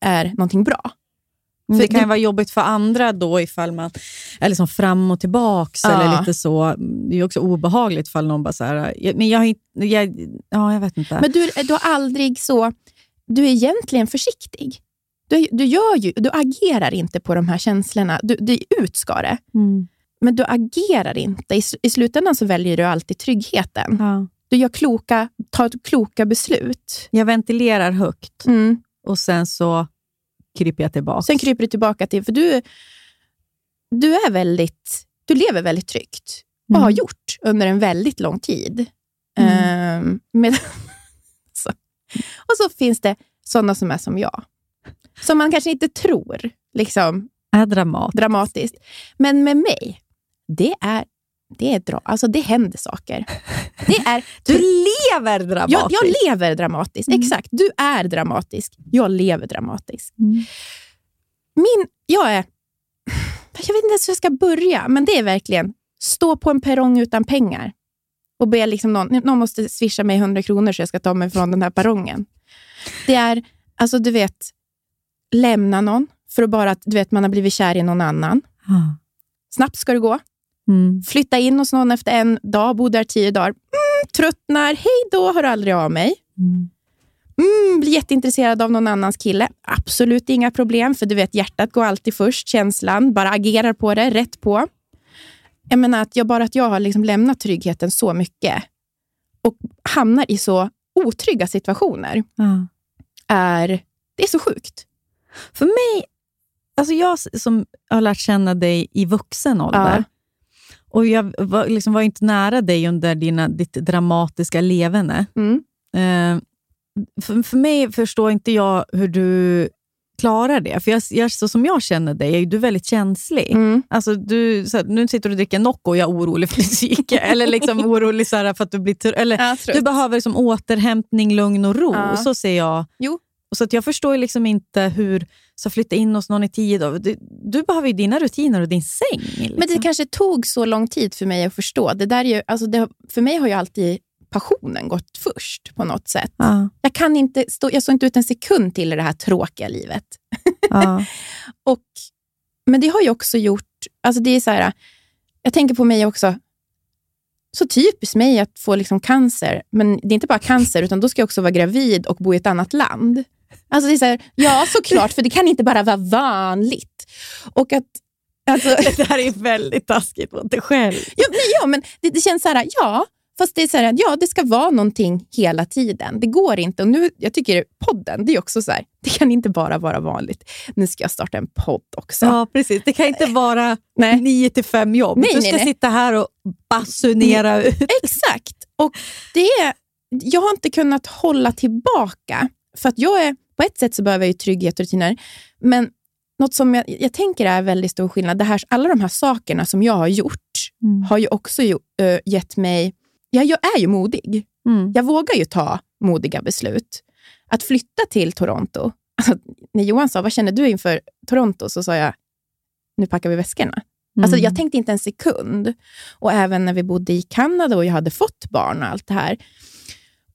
är någonting bra. För det kan ju vara jobbigt för andra då ifall man är liksom fram och tillbaks Ja. eller lite så. Det är ju också obehagligt ifall någon bara så här, jag- men jag jag, ja jag vet inte. Men du, du har aldrig så... Du är egentligen försiktig. Du, du, gör ju, du agerar inte på de här känslorna. Du, du ut ska det. Mm. Men du agerar inte. I, I slutändan så väljer du alltid tryggheten. Ja. Du gör kloka, tar kloka beslut. Jag ventilerar högt Mm. och sen så kryper jag tillbaka. Sen kryper du tillbaka till... För du, du är väldigt... Du lever väldigt tryggt och har Mm. gjort under en väldigt lång tid. Mm. Ehm, med, så. Och så finns det sådana som är som jag. Som man kanske inte tror liksom, är dramat. dramatiskt. Men med mig, det är, det är dra, alltså det händer saker. Det är, Du lever dramatiskt. jag, jag lever dramatiskt. Mm. Exakt. Du är dramatisk. Jag lever dramatiskt. Mm. Min, jag är... Jag vet inte ens hur jag ska börja, men det är verkligen stå på en perrong utan pengar och be liksom någon, någon måste swisha mig 100 kronor så jag ska ta mig från den här perrongen. Det är, alltså du vet, lämna någon för att bara att du vet, man har blivit kär i någon annan. Ah. Snabbt ska det gå. Mm. Flytta in hos någon efter en dag, bo där tio dagar. Mm, tröttnar, hej då, hör aldrig av mig. Mm. Mm, blir jätteintresserad av någon annans kille. Absolut inga problem, för du vet hjärtat går alltid först. Känslan, bara agerar på det, rätt på. Jag menar att jag, bara att jag har liksom lämnat tryggheten så mycket och hamnar i så otrygga situationer Ah. är, det är så sjukt. För mig, alltså jag som har lärt känna dig i vuxen ålder, Ja. Och jag var, liksom var inte nära dig under dina, ditt dramatiska levande. Mm. Eh, för, för mig förstår inte jag hur du klarar det. För jag, jag, så som jag känner dig är du väldigt känslig. Mm. Alltså du, här, nu sitter du och dricker Nocco och jag är orolig för din psyke. eller liksom orolig så här, för att du blir... Eller, Ja, du behöver liksom återhämtning, lugn och ro. Ja. Så ser jag. Jo. Så att jag förstår liksom inte hur... Så flytta in hos någon i tio dagar. Du, du behöver ju dina rutiner och din säng. Liksom. Men det kanske tog så lång tid för mig att förstå. Det där är ju, alltså det, för mig har ju alltid passionen gått först på något sätt. Ja, Jag kan inte stå, jag står inte ut en sekund till i det här tråkiga livet. ja. Och, men det har ju också gjort... Alltså det är så här, jag tänker på mig också. Så typiskt mig att få liksom cancer. Men det är inte bara cancer, utan då ska jag också vara gravid och bo i ett annat land. Alltså det är så här, ja, såklart, för det kan inte bara vara vanligt. Och att... Alltså, Det här är väldigt taskigt mot dig själv. Ja, men, ja, men det, det känns så här, ja, fast det är så här, ja, det ska vara någonting hela tiden. Det går inte. Och nu, jag tycker podden, det är också så här, det kan inte bara vara vanligt. Nu ska jag starta en podd också. Ja, precis. Det kan inte vara Nej. nio till fem jobb. Nej, du nej, ska nej. sitta här och basunera ut. Exakt. Och det jag har inte kunnat hålla tillbaka. För att jag är, på ett sätt så behöver jag ju trygghet och rutiner. Men något som jag, jag tänker är väldigt stor skillnad. Det här, alla de här sakerna som jag har gjort har ju också ju, äh, gett mig... Jag, jag är ju modig. Mm. Jag vågar ju ta modiga beslut. Att flytta till Toronto. Alltså, när Johan sa, vad känner du inför Toronto? Så sa jag, nu packar vi väskorna. Alltså, Mm. jag tänkte inte en sekund. Och även när vi bodde i Kanada och jag hade fått barn och allt det här.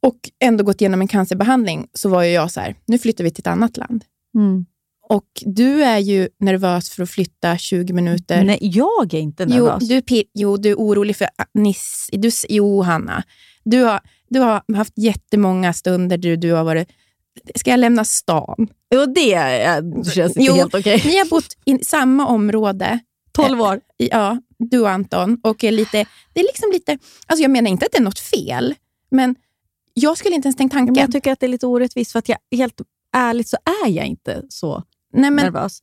Och ändå gått igenom en cancerbehandling, så var ju jag så här, nu flyttar vi till ett annat land. Mm. Och du är ju nervös för att flytta 20 minuter. Nej, jag är inte Jo nervös. du, är pi- jo, du är orolig för Niss. Du, jo, Hanna. Du har, du har haft jättemånga stunder där du har varit... Ska jag lämna stan? Jo, det är, känns inte Jo. helt okej. Ni har bott i samma område, 12 år. i- ja, du och Anton. Och är lite, det är liksom lite... Alltså jag menar inte att det är något fel, men jag skulle inte ens tänkt Men tanken. jag tycker att det är lite orättvist, för att jag, helt ärligt så är jag inte så Nej, men, nervös.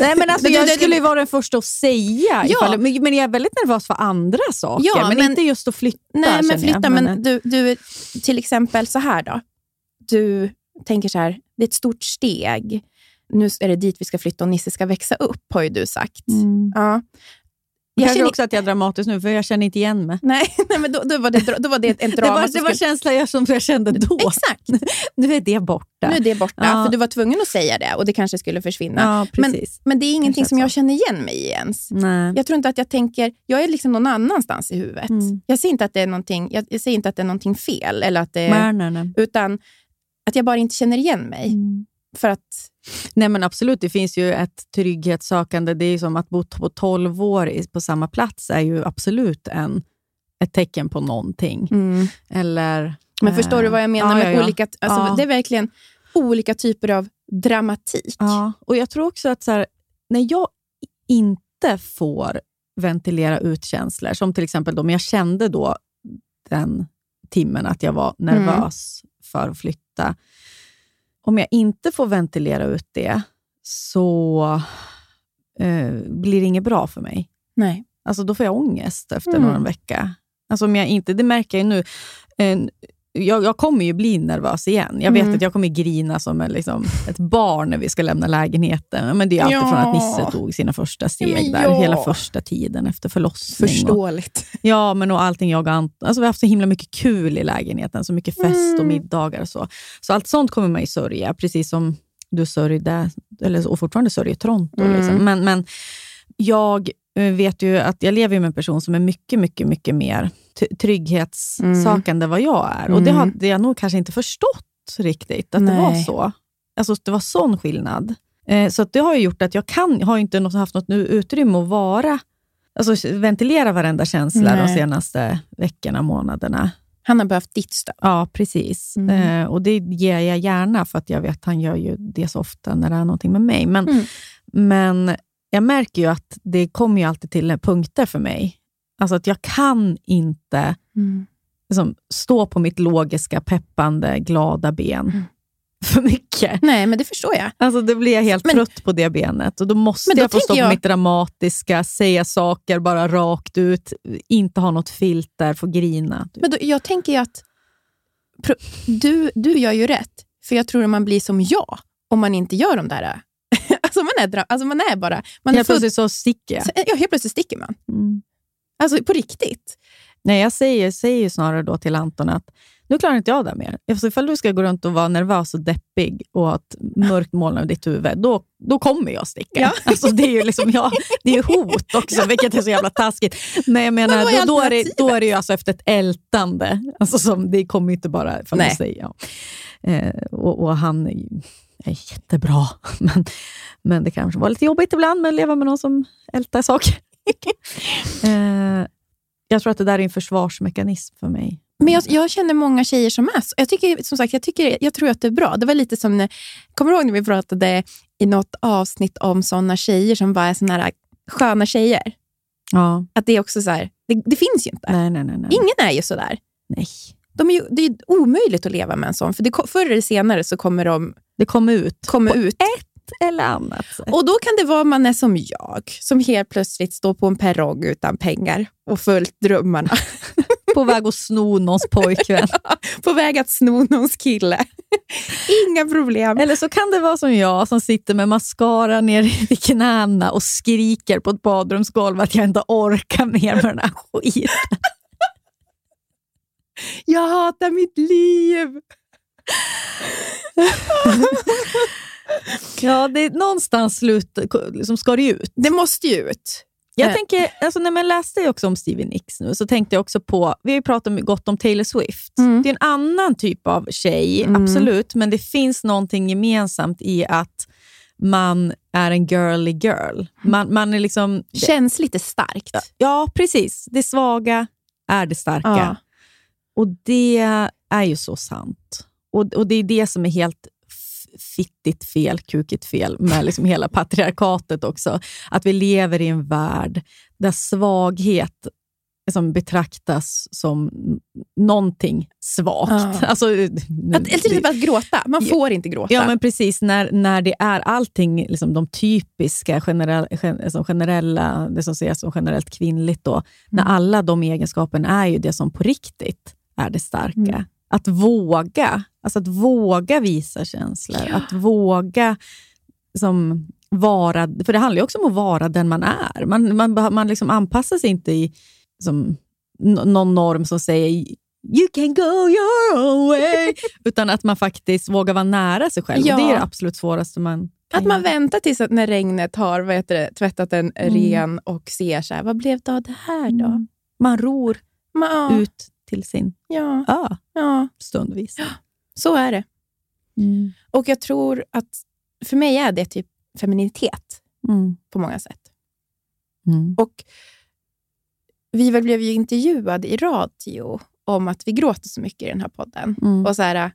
Nej, men alltså, Men jag skulle ju vara den första att säga, Ja. ifall, men, men jag är väldigt nervös för andra saker, Ja, men, men- inte just att flytta. nej, men flytta. jag. Men du, du, till exempel så här då. Du tänker så här, det är ett stort steg. Nu är det dit vi ska flytta och Nisse ska växa upp, har ju du sagt. Mm. Ja. Jag känner- också att jag är dramatisk nu, för jag känner inte igen mig. Nej, nej men då, då, var det, då var det en Det drama. var, det var skulle- känslan jag, som jag kände då. Exakt. Nu är det borta. Nu är det borta, Ja. för du var tvungen att säga det och det kanske skulle försvinna. Ja, men, precis. men det är ingenting som jag känner igen mig i ens. Nej. Jag tror inte att jag tänker, jag är liksom någon annanstans i huvudet. Mm. Jag ser inte att det är någonting, jag, jag ser inte att det är någonting fel, eller att det Nej, nej, nej. utan att jag bara inte känner igen mig. Mm. För att, Nej men absolut, det finns ju ett trygghetssökande. Det är som att bo på 12 år på samma plats är ju absolut en, ett tecken på någonting. Eller, men eh, förstår du vad jag menar ja, med ja, ja. olika, alltså, det är verkligen olika typer av dramatik. Och jag tror också att så här, när jag inte får ventilera ut känslor, som till exempel då, men jag kände då den timmen att jag var nervös för att flytta. Om jag inte får ventilera ut det så eh, blir det inget bra för mig. Nej. Alltså då får jag ångest efter Mm. någon vecka. Alltså om jag inte, det märker jag nu. Eh, jag, jag kommer ju bli nervös igen. Jag vet Mm. att jag kommer grina som en, liksom, ett barn när vi ska lämna lägenheten. Men det är alltid Ja. från att Nisse tog sina första steg men där. ja. Hela första tiden efter förlossning. Och, Förståeligt. ja, men och allting jag och Ant- alltså Vi har haft så himla mycket kul i lägenheten. Så mycket fest och Mm. middagar och så. Så allt sånt kommer man ju sörja, precis som du sörjde, eller, och fortfarande sörjer Toronto. Mm. Liksom. Men, men jag vet ju att jag lever med en person som är mycket, mycket, mycket mer trygghetssökande än vad jag är. Och det Mm. hade jag nog kanske inte förstått riktigt, att det var Nej. så. Alltså att det var sån skillnad. Eh, så att det har ju gjort att jag kan, har inte något, haft något nu utrymme att vara, alltså ventilera varenda känsla de Nej. senaste veckorna, månaderna. Han har behövt ditt stöd. Ja, precis. Mm. Eh, och det ger jag gärna, för att jag vet att han gör ju det så ofta när det är någonting med mig. Men, Mm. men jag märker ju att det kommer ju alltid till punkter för mig. Alltså att jag kan inte liksom, stå på mitt logiska, peppande, glada ben Mm. för mycket. Nej, men det förstår jag. Alltså då blir jag helt Men- trött på det benet. Och då måste då jag få stå på jag- mitt dramatiska, säga saker bara rakt ut, inte ha något filter, få grina. Men då, jag tänker ju att du, du gör ju rätt. För jag tror att man blir som jag om man inte gör de där... alltså, man är, alltså man är bara... Man är Helt född, plötsligt så sticker jag. så- ja, helt plötsligt sticker man. Mm. Alltså på riktigt. Nej, jag säger, säger ju snarare då till Anton att nu klarar inte jag det mer. Alltså, ifall du ska gå runt och vara nervös och deppig och ha ett mörkt moln över ditt huvud, då, då kommer jag sticka. Ja. Alltså, det är ju liksom, ja, det är hot också, vilket är så jävla taskigt. Men jag menar, Men är då, då, är det, då är det ju alltså efter ett ältande. Alltså, som, det kommer ju inte bara man Nej. säger ja. Eh, och, och han är, är jättebra, men, men det kanske var lite jobbigt ibland med att leva med någon som ältar saker. eh, jag tror att det där är en försvarsmekanism för mig. Men jag, jag känner många tjejer som är så. Jag, tycker, som sagt, jag, tycker, jag tror att det är bra. Det var lite som, när, kommer du ihåg när vi pratade i något avsnitt om såna tjejer som bara är såna här sköna tjejer? Ja. Att det är också så här, det, det finns ju inte. Nej, nej, nej. nej. Ingen är ju sådär. nej. De är ju, det är omöjligt att leva med en sån, för det, förr eller senare så kommer de Det kommer ut. På ut. Eller annat sätt. Och då kan det vara man är som jag, som helt plötsligt står på en perrong utan pengar och följt drömmarna. På väg att sno någons pojkvän. på väg att sno någons kille. Inga problem. Eller så kan det vara som jag som sitter med mascara ner i knäna och skriker på ett badrumsgolv att jag inte orkar mer med den här skiten. Jag hatar mitt liv. Ja, det är någonstans slut, liksom ska det ut. Det måste ju ut. Jag Eh. tänker, alltså när man läste också om Stevie Nicks nu, så tänkte jag också på, vi har ju pratat gott om Taylor Swift. Mm. Det är en annan typ av tjej, Mm. absolut, men det finns någonting gemensamt i att man är en girly girl. Man, man är liksom... Känns lite starkt. Ja, precis. Det svaga är det starka. Ja. Och det är ju så sant. Och, och det är det som är helt fittigt fel, kukigt fel med liksom hela patriarkatet också. Att vi lever i en värld där svaghet liksom betraktas som någonting svagt. Ja. Alltså, nu- Att, typ att gråta. Man Ja. får inte gråta. Ja, men precis. När, när det är allting, liksom de typiska generell, gen, som generella, det som ses som generellt kvinnligt, då, när alla de egenskaperna är ju det som på riktigt är det starka. Mm. Att våga, alltså att våga visa känslor, att våga som, vara, för det handlar ju också om att vara den man är. Man, man, man liksom anpassar sig inte i som, n- någon norm som säger you can go your own way, utan att man faktiskt vågar vara nära sig själv. Ja. Det är det absolut svåraste man kan Att man väntar tills att när regnet har vad heter det, tvättat en Mm. ren och ser så här, vad blev det av det här då? Mm. Man ror ja, ut till sin ja, ö ja, stundvis. så är det. Mm. Och jag tror att för mig är det typ feminitet Mm. på många sätt. Mm. Och vi blev ju intervjuade i radio om att vi gråter så mycket i den här podden. Mm. Och så här,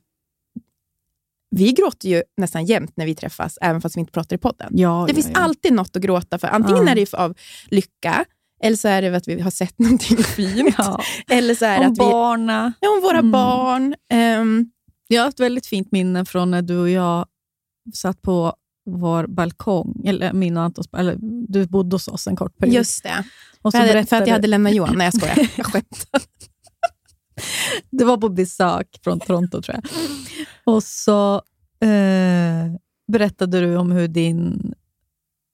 vi gråter ju nästan jämt när vi träffas, även fast vi inte pratar i podden. Ja, Det ja, finns ja. alltid något att gråta för. Antingen är det av lycka, eller så är det att vi har sett någonting fint. Ja. Eller så är Om att vi... barna. Ja, om våra Mm. barn. ehm, Jag har ett väldigt fint minne från när du och jag satt på vår balkong, eller min och Antons, eller du bodde hos oss en kort period. just det. och För, så jag hade, för att jag hade lämnat Johan. Nej, jag skojar. Jag skämtar. Det var på besök från Toronto tror jag. Och så eh, berättade du om hur din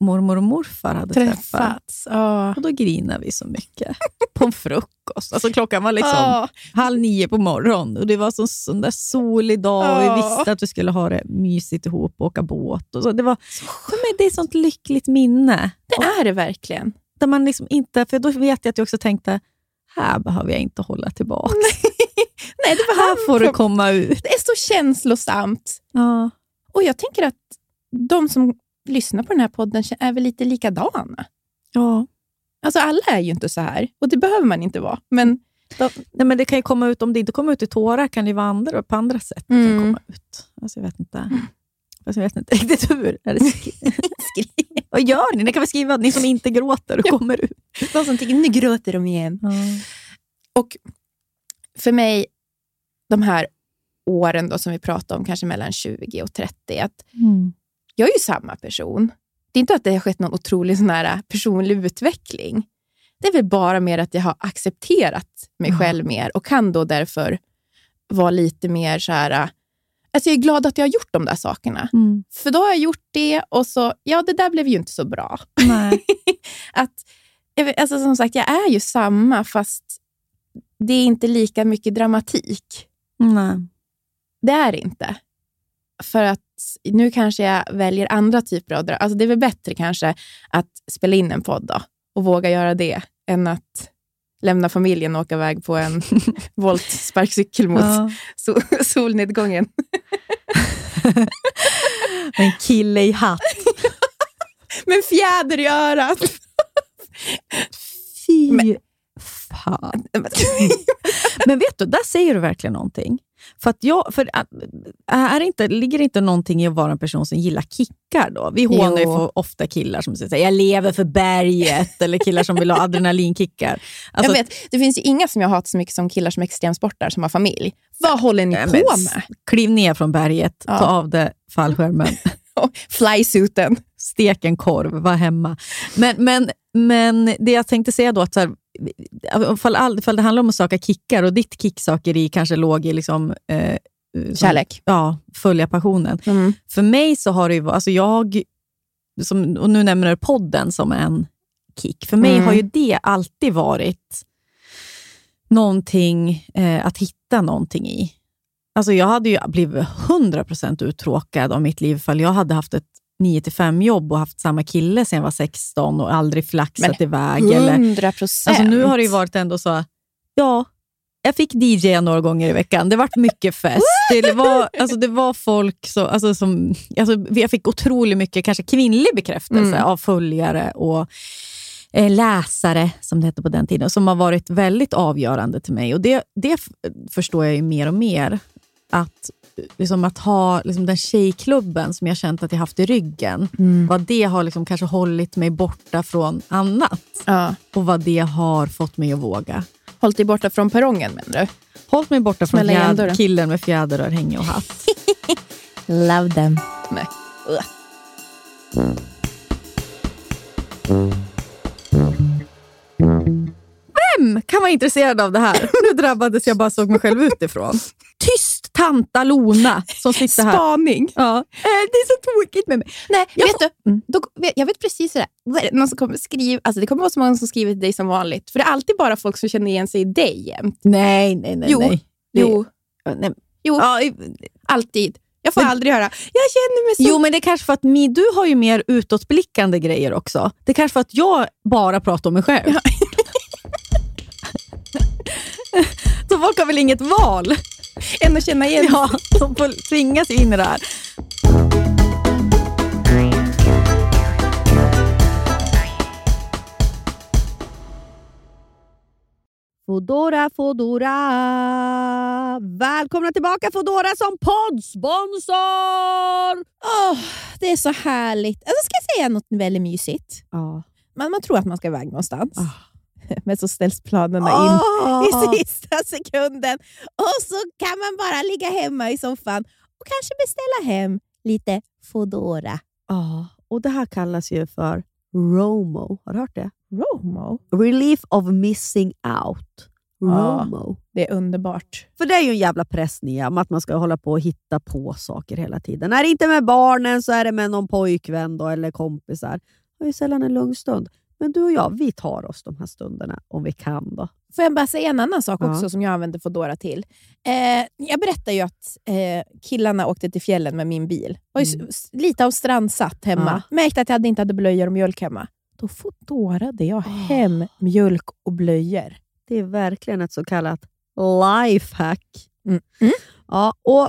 mormor och morfar hade träffats. Träffats. Och då grinade vi så mycket. På en frukost. Alltså klockan var liksom halv nio på morgonen och det var så, sån där solig dag och vi visste att vi skulle ha det mysigt ihop och åka båt. Och så. Det, var, för mig, det är ett sånt lyckligt minne. Det är det verkligen. Där man liksom inte, för då vet jag att jag också tänkte, här behöver jag inte hålla tillbaka. Nej, det var Här får det komma ut. Det är så känslosamt. Ja. Och jag tänker att de som lyssnar på den här podden är väl lite likadana. Ja. Alltså alla är ju inte så här. Och det behöver man inte vara. Men de, Nej, men det kan ju komma ut, om det inte kommer ut i tårar kan det vara andra, på andra sätt. Det kan Mm. komma ut. Alltså, jag vet inte. Fast jag vet inte riktigt hur. Är det. Vad gör ni? Ni kan väl skriva ni som inte gråter och kommer ut. De som tycker nu gråter de igen. Och för mig, de här åren då som vi pratar om, kanske mellan 20 och 30, att Mm. Jag är ju samma person. Det är inte att det har skett någon otrolig sån här personlig utveckling. Det är väl bara mer att jag har accepterat mig Ja. själv mer och kan då därför vara lite mer så här... Alltså jag är glad att jag har gjort de där sakerna. Mm. För då har jag gjort det och så, ja det där blev ju inte så bra. Att, alltså som sagt, jag är ju samma fast det är inte lika mycket dramatik. Nej. Det är det inte. För att nu kanske jag väljer andra typer av drömmar. Alltså det är väl bättre kanske att spela in en podd då, och våga göra det än att lämna familjen och åka iväg på en voltsparkcykel mot Ja. so- solnedgången. En kille i hatt. Med fjäder i örat. Fy Men- fan. Men vet du, där säger du verkligen någonting. För att jag, för är inte, ligger det inte någonting i att vara en person som gillar kickar? då? Vi hånar ju ofta killar som säger jag lever för berget, eller killar som vill ha adrenalinkickar. Alltså, jag vet, det finns ju inga som jag hatar så mycket som killar som extremsportar som har familj. Vad håller ni på med? Kliv ner från berget, Ja. ta av det fallskärmen, Flysuiten. stek en korv, var hemma. Men, men, men det jag tänkte säga då, att så här, ifall, all, ifall det handlar om att söka kickar och ditt kicksökeri kanske låg i liksom, eh, som- Kärlek. Ja, följa passionen. Mm. För mig så har det ju alltså jag, som, och nu nämner du podden som en kick. För mig Mm. har ju det alltid varit någonting eh, att hitta någonting i. Alltså jag hade ju blivit 100% uttråkad av mitt liv ifall jag hade haft ett 9-5 jobb och haft samma kille sedan jag var 16 och aldrig flaxat iväg. Eller, 100 procent. Alltså nu har det ju varit ändå så, ja, jag fick DJa några gånger i veckan. Det vart mycket fest. Det var, alltså det var folk så, alltså som... Alltså jag fick otroligt mycket kanske kvinnlig bekräftelse Mm. av följare och eh, läsare, som det hette på den tiden, som har varit väldigt avgörande till mig. Och Det, det förstår jag ju mer och mer. Att, liksom att ha liksom den tjejklubben som jag känt att jag haft i ryggen, Mm. vad det har liksom kanske hållit mig borta från annat Ja. och vad det har fått mig att våga. Håll dig borta från perrongen menar du? Hållt mig borta från Smälla igen fjäd- dörren. killen med fjäderörhänge och hatt. Love them. Nej. Vem kan vara intresserad av det här? Nu drabbades jag bara såg mig själv utifrån. Tanta Lona som sitter här. Spaning. Ja. Eh, Det är så tokigt med mig. Nej, Jag vet du? Mm. Då, jag vet precis hur det är. Någon som kommer skriva, alltså det kommer vara så många som skriver till dig som vanligt. För det är alltid bara folk som känner igen sig i dig jämt. Nej, nej, nej. Jo. nej. Jo, nej. jo Ja, alltid. Jag får Men- aldrig höra, jag känner mig så... Jo, men det är kanske för att mi, du har ju mer utåtblickande grejer också. Det är kanske för att jag bara pratar om mig själv. Så folk har väl inget val? Än att känna igen Ja, de får tvingas in i det här. Fodora, Fodora. Välkomna tillbaka Fodora som poddsponsor! Åh, det är så härligt. Alltså, ska jag säga något väldigt mysigt? Ja. Man, man tror att man ska iväg någonstans. Ah. Men så ställs planerna in Oh. i sista sekunden. Och så kan man bara ligga hemma i soffan och kanske beställa hem lite Foodora. Ja, och det här kallas ju för ROMO. Har du hört det? Romo. Relief of missing out. Ja. ROMO. Det är underbart. För det är ju en jävla press Nia, om att man ska hålla på och hitta på saker hela tiden. Är det inte med barnen så är det med någon pojkvän då, eller kompisar. Det är ju sällan en lugn stund. Men du och jag, vi tar oss de här stunderna om vi kan. då. Får jag bara säga en annan sak Ja. också som jag använder Foodora till? Eh, jag berättade ju att eh, killarna åkte till fjällen med min bil. Var ju Mm. lite av strandsatt hemma. Märkte att jag inte hade blöjor och mjölk hemma. Då Foodorade jag hem mjölk och blöjor. Det är verkligen ett så kallat lifehack. Mm. Mm. Ja, och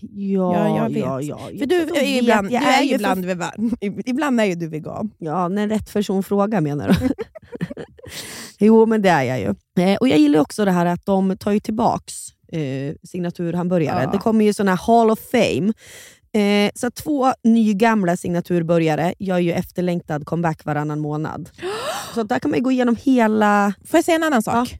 Ja, Ja, jag vet. ja, ja. För du Jag är ibland, jag är ju ju för- ibland, vegan. ibland är ju du vegan. Ja, när rätt person frågar menar du? jo, men det är jag ju. Eh, och Jag gillar också det här att de tar ju tillbaks eh, signaturhamburgare. Ja. Det kommer ju såna här Hall of Fame. Eh, så två nygamla signaturburgare gör ju efterlängtad comeback varannan månad. Så där kan man gå igenom hela... Får jag säga en annan sak?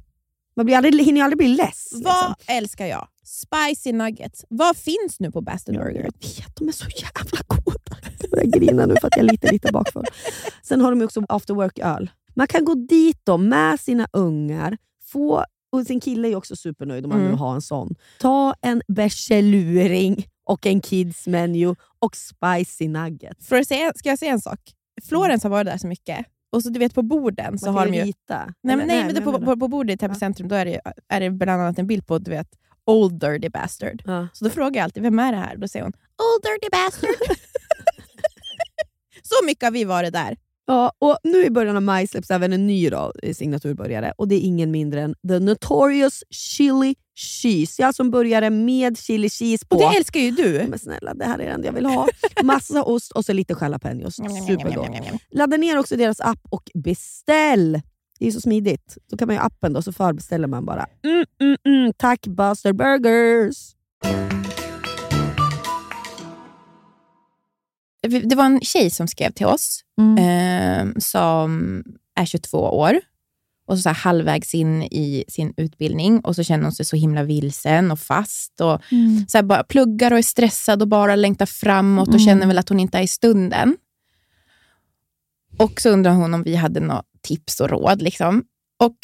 Man blir aldrig, hinner ju aldrig bli less. Vad liksom. älskar jag? Spicy nuggets. Vad finns nu på Ja, Burger? jag vet, de är så jävla goda. Jag börjar grina nu för att jag är lite, lite bakför. Sen har de också after work-öl. Man kan gå dit då med sina ungar, få, och sin kille är också supernöjd om man Mm. nu har en sån. Ta en bärseluring och en kids menu och spicy nuggets. För att säga, ska jag säga en sak? Florens har varit där så mycket. Och så du vet på borden så har de ju... rita. Nej, men, Eller- nej, men det, på, men- på, på bordet i Täby centrum då är det, är det bland annat en bild på du vet, Old Dirty Bastard. Ja. Så då frågar jag alltid, vem är det här? Då säger hon, Old Dirty Bastard. så mycket har vi varit där. Ja, och nu i början av maj släpps även en ny då, eh, signaturbörjare och det är ingen mindre än The Notorious Chili Cheese. Jag som började med chili cheese på. Och det älskar ju du. Men snälla, det här är det enda jag vill ha. Massa ost och så lite jalapenos. Supergott. Ladda ner också deras app och beställ. Det är så smidigt. Då kan man ju appen då, så förbeställer man bara. Mm, mm, mm. Tack Buster Burgers! Det var en tjej som skrev till oss Mm. eh, som är 22 år och så, så här halvvägs in i sin utbildning och så känner hon sig så himla vilsen och fast. Och så här bara pluggar och är stressad och bara längtar framåt och Mm. känner väl att hon inte är i stunden. Och så undrar hon om vi hade några tips och råd. Liksom. Och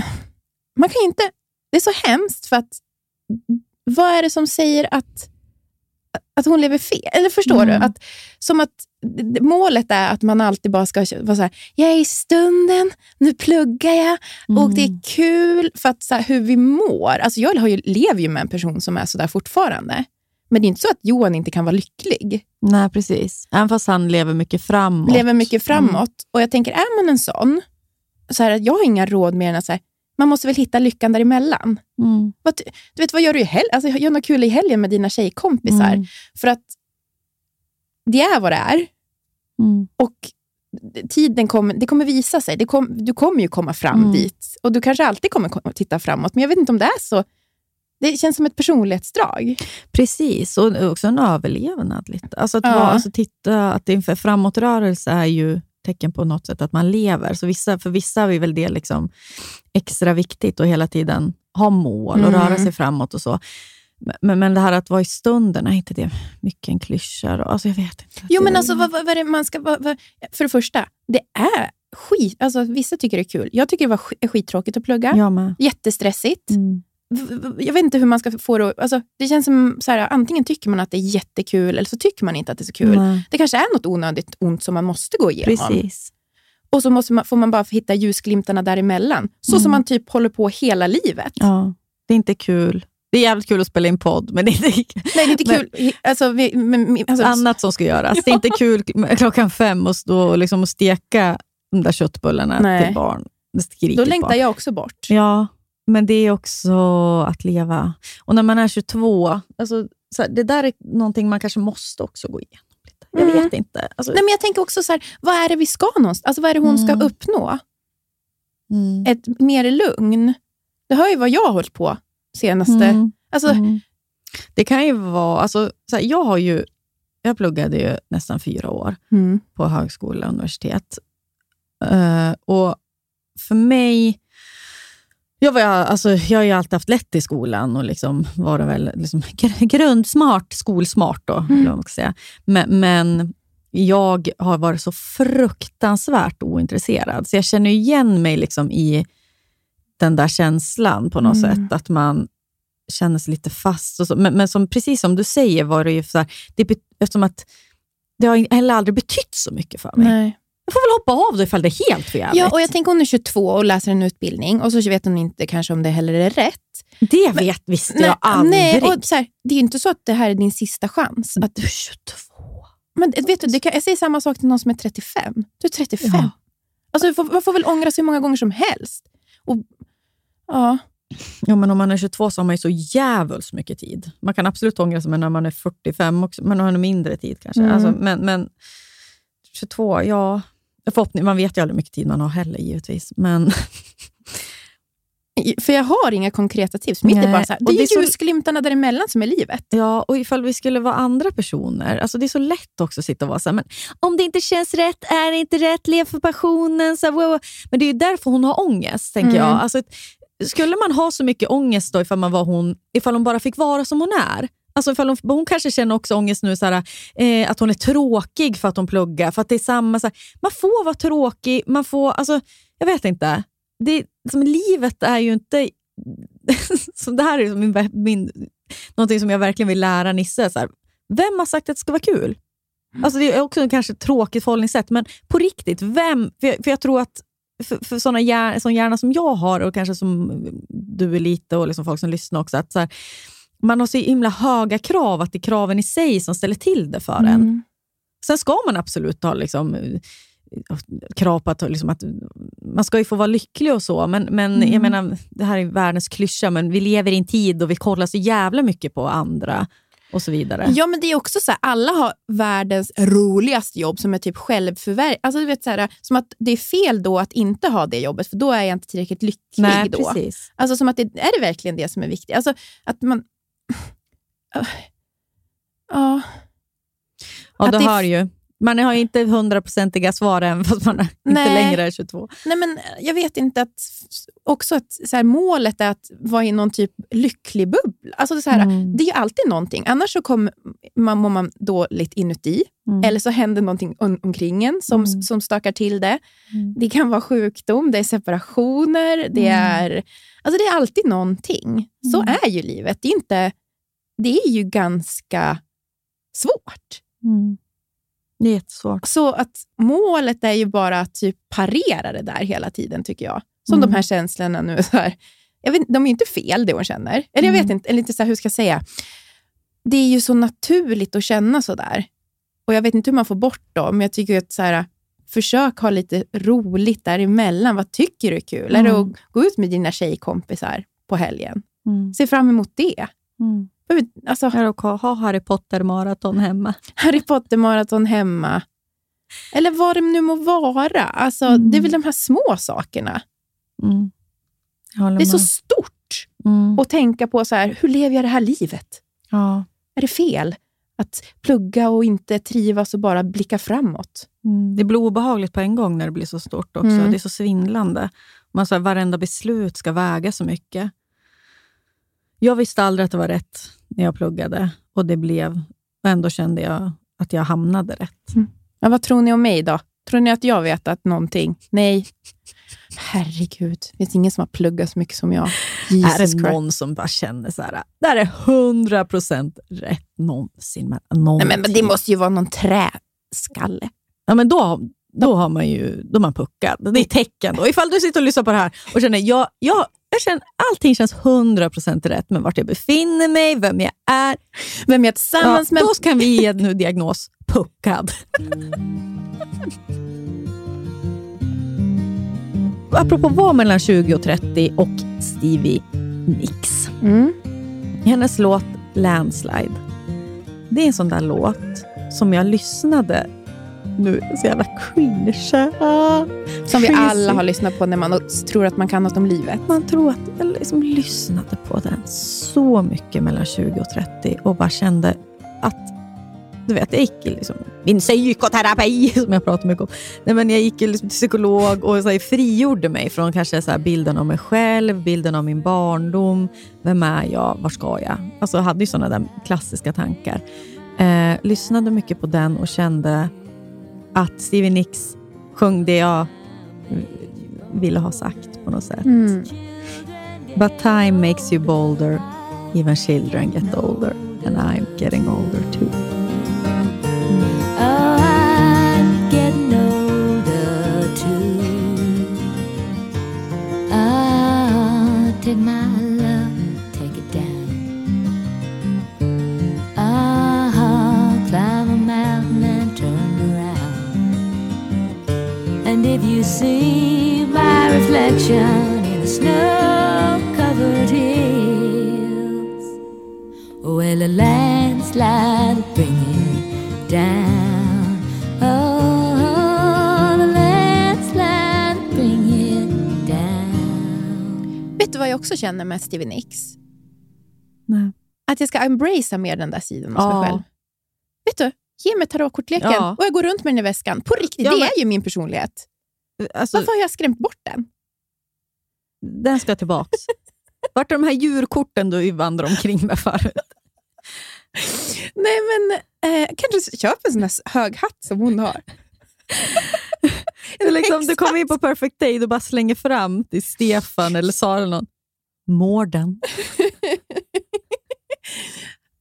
man kan inte... Det är så hemskt för att vad är det som säger att, att hon lever fel? Eller förstår Mm. du? Att, som att målet är att man alltid bara ska vara så här, jag är i stunden, nu pluggar jag och det är kul för att så här, hur vi mår. Alltså jag har ju, lever ju med en person som är så där fortfarande. Men det är inte så att Johan inte kan vara lycklig. Nej, precis. Även fast han lever mycket framåt. Lever mycket framåt. Och jag tänker, är man en sån, så här, att jag har inga råd mer än att så här, man måste väl hitta lyckan däremellan. Mm. Vad, du vet, vad gör du i helgen? Alltså, gör något kul i helgen med dina tjejkompisar. Mm. För att det är vad det är. Mm. Och tiden kommer, det kommer visa sig. Kom, du kommer ju komma fram Mm. dit. Och du kanske alltid kommer ko- titta framåt. Men jag vet inte om det är så Det känns som ett personlighetsdrag. Precis, och också en överlevnad. Lite. Alltså att, Ja. vara, alltså titta, att det är framåtrörelse är ju tecken på något sätt att man lever. Så vissa, för vissa är väl det liksom extra viktigt att hela tiden ha mål och Mm. röra sig framåt och så. Men, men det här att vara i stunden, är inte det mycket en klyscha? Alltså jag vet inte. Jo, men alltså, vad, vad, är det man ska... Vad, vad, för det första, det är skit. Alltså, vissa tycker det är kul. Jag tycker det var sk- skittråkigt att plugga. Jättestressigt. Mm. Jag vet inte hur man ska få det alltså, Det känns som så här, antingen tycker man att det är jättekul eller så tycker man inte att det är så kul. Nej, Det kanske är något onödigt ont som man måste gå igenom. Precis. Och så måste man, får man bara hitta ljusglimtarna däremellan. Så Mm. som man typ håller på hela livet. Ja, det är inte kul. Det är jävligt kul att spela in podd, men det är inte Nej, det är inte kul. Alltså, vi, men, alltså, annat som ska göras. Det är inte kul klockan fem och stå och, liksom steka de där köttbullarna Nej. till barn. Då längtar barn. jag också bort. Ja, men det är också att leva. Och när man är 22, alltså, så här, det där är någonting man kanske måste också gå igenom. Lite. Jag Mm. vet inte. Alltså, Nej, men jag tänker också så här, vad är det vi ska någonstans? Alltså, vad är det hon ska Mm. uppnå? mm. Ett mer lugn. Det hör ju vad jag har hållit på senaste... Mm. Alltså, Mm. Det kan ju vara... Alltså, så här, jag har ju... Jag pluggade ju nästan fyra år mm. på högskola och universitet. Eh, och för mig... Jag, var, alltså, jag har ju alltid haft lätt i skolan och liksom var väl liksom gr- grundsmart, skolsmart. Då, Mm. säga. Men, men jag har varit så fruktansvärt ointresserad, så jag känner igen mig liksom i den där känslan på något Mm. sätt. Att man känner sig lite fast. Men, men som, precis som du säger, var det ju så här, det, eftersom att det har heller aldrig betytt så mycket för mig. Nej. Jag får väl hoppa av det ifall det är helt för jävligt. Ja, och jag tänker hon är 22 och läser en utbildning och så vet hon inte kanske om det heller är rätt. det vet visste jag aldrig. nej och så här, det är ju inte så att det här är din sista chans. Att, du är 22. men vet du, det kan, jag säger samma sak till någon som är 35. Du är 35. Ja. Alltså, man får, man får väl ångra sig hur många gånger som helst. Och, ja. Ja, men om man är 22 så har man ju så jävulst mycket tid. Man kan absolut ångra sig men när man är 45 också. Man har mindre tid kanske. Mm. Alltså, men, men 22, ja. Förhoppning, man vet ju aldrig hur mycket tid man har heller givetvis. Men För jag har inga konkreta tips. Mitt är bara så här, det det är är så- ljusglimtarna däremellan som är livet. Ja, och ifall vi skulle vara andra personer, alltså det är så lätt också att sitta och vara så här, men om det inte känns rätt, är det inte rätt, lev för passionen. Så här, wow, wow. Men det är ju därför hon har ångest, tänker Mm. jag. Alltså, skulle man ha så mycket ångest då ifall, man var hon, ifall hon bara fick vara som hon är? Alltså ifall hon, hon kanske känner också ångest nu, så här, eh, att hon är tråkig för att hon pluggar. För att det är samma, så här, man får vara tråkig, man får, alltså, jag vet inte. Det, som, livet är ju inte... så det här är som min, min, någonting som jag verkligen vill lära Nisse. Så här, vem har sagt att det ska vara kul? Alltså det är också kanske ett tråkigt förhållningssätt, men på riktigt, vem? För jag, för jag tror att för, för såna hjär, sån hjärna som jag har och kanske som du är lite och liksom folk som lyssnar också, att så här, man har så himla höga krav att det är kraven i sig som ställer till det för en. Mm. Sen ska man absolut ha liksom, krav på att, liksom, att man ska ju få vara lycklig och så, men, men Mm. jag menar, det här är världens klyscha, men vi lever i en tid och vi kollar så jävla mycket på andra och så vidare. Ja, men det är också så här, alla har världens roligaste jobb som är typ självförverk. Alltså, du vet, så här, som att det är fel då att inte ha det jobbet, för då är jag inte tillräckligt lycklig. Nej, då. precis. Alltså som att det, är det verkligen det som är viktigt? Alltså att man... Ja. Ja, du hör ju. Man har ju inte hundraprocentiga svar än, fast man inte Nej. längre är 22. Nej, men jag vet inte att... Också att så här, målet är att vara i någon typ lycklig bubbla. Alltså, så här, Mm. Det är ju alltid någonting. Annars så kommer man, mår man dåligt inuti. Mm. Eller så händer någonting om, omkring en som, Mm. som stakar till det. Mm. Det kan vara sjukdom, det är separationer, det Mm. är... Alltså det är alltid någonting. Så Mm. är ju livet. Det är, inte, det är ju ganska svårt. Mm. Det är jättesvårt. Så att målet är ju bara att typ parera det där hela tiden, tycker jag. Som Mm. de här känslorna nu. Så här. Jag vet, de är ju inte fel, det hon känner. Eller jag vet Mm. inte, eller inte så här, hur ska jag säga? Det är ju så naturligt att känna så där. Och jag vet inte hur man får bort dem, men jag tycker att så här, försök ha lite roligt däremellan. Vad tycker du är kul? Är det Mm. att gå ut med dina tjejkompisar på helgen? Mm. Se fram emot det. Mm. Alltså, att ha Harry Potter-maraton hemma? Harry Potter-maraton hemma. Eller vad det nu må vara. Alltså, Mm. Det är väl de här små sakerna. Mm. Det är så med. stort. Mm. och tänka på så här, hur lever jag det här livet? Ja. Är det fel att plugga och inte trivas och bara blicka framåt? Mm. Det blir obehagligt på en gång när det blir så stort också. Mm. Det är så svindlande. Man så här, varenda beslut ska väga så mycket. Jag visste aldrig att det var rätt när jag pluggade och det blev. Och ändå kände jag att jag hamnade rätt. Ja, vad tror ni om mig då? Tror ni att jag vet att någonting? Nej. Herregud, det finns ingen som har pluggat så mycket som jag. Jesus är det Christ. någon som bara känner så här, det här är 100% rätt någonsin. Nej, någonting. men det måste ju vara någon träskalle. Ja, men då, då har man ju då man puckad. Det är tecken. Då. Ifall du sitter och lyssnar på det här och känner jag, jag, jag känner allting känns 100% rätt med vart jag befinner mig, vem jag är. Vem jag är Ja, tillsammans med. då kan vi ge nu diagnos puckad. Apropå vara mellan 20 och 30 och Stevie Nicks. Mm. Hennes låt Landslide. Det är en sån där låt som jag lyssnade nu, så jävla cringe. Som vi alla har lyssnat på när man tror att man kan något om livet. Man tror att jag liksom lyssnade på den så mycket mellan 20 och 30 och bara kände att du vet, jag gick liksom, min psykoterapi, som jag pratar mycket om. Nej, men jag gick liksom till psykolog och så här, frigjorde mig från kanske så här, bilden av mig själv, bilden av min barndom. Vem är jag? Var ska jag? Alltså, jag hade ju sådana där klassiska tankar. Eh, lyssnade mycket på den och kände att Stevie Nicks sjöng det jag ville ha sagt på något sätt. Mm. But time makes you bolder, even children get older, and I'm getting older too. Oh, I'm getting older too. Oh, take my If you see my reflection in the snow-covered hills, well, a landslide will bring it down. Oh, the landslide will bring it down. Vet du vad jag också känner med Stevie Nicks? Nej. Att jag ska embracea mer den där sidan hos Ja. mig själv. Vet du, ge mig tarotkortleken Ja. och jag går runt med den i väskan. På riktigt, Ja, det men- är ju min personlighet. Alltså, Varför har jag skrämt bort den? den ska tillbaks. Vart är de här djurkorten du vandrar omkring med förut? Nej, men eh, kanske köp en sån här hög hatt som hon har. Du, liksom, du kommer in på perfect day och bara slänger fram till Stefan eller Sara eller någon.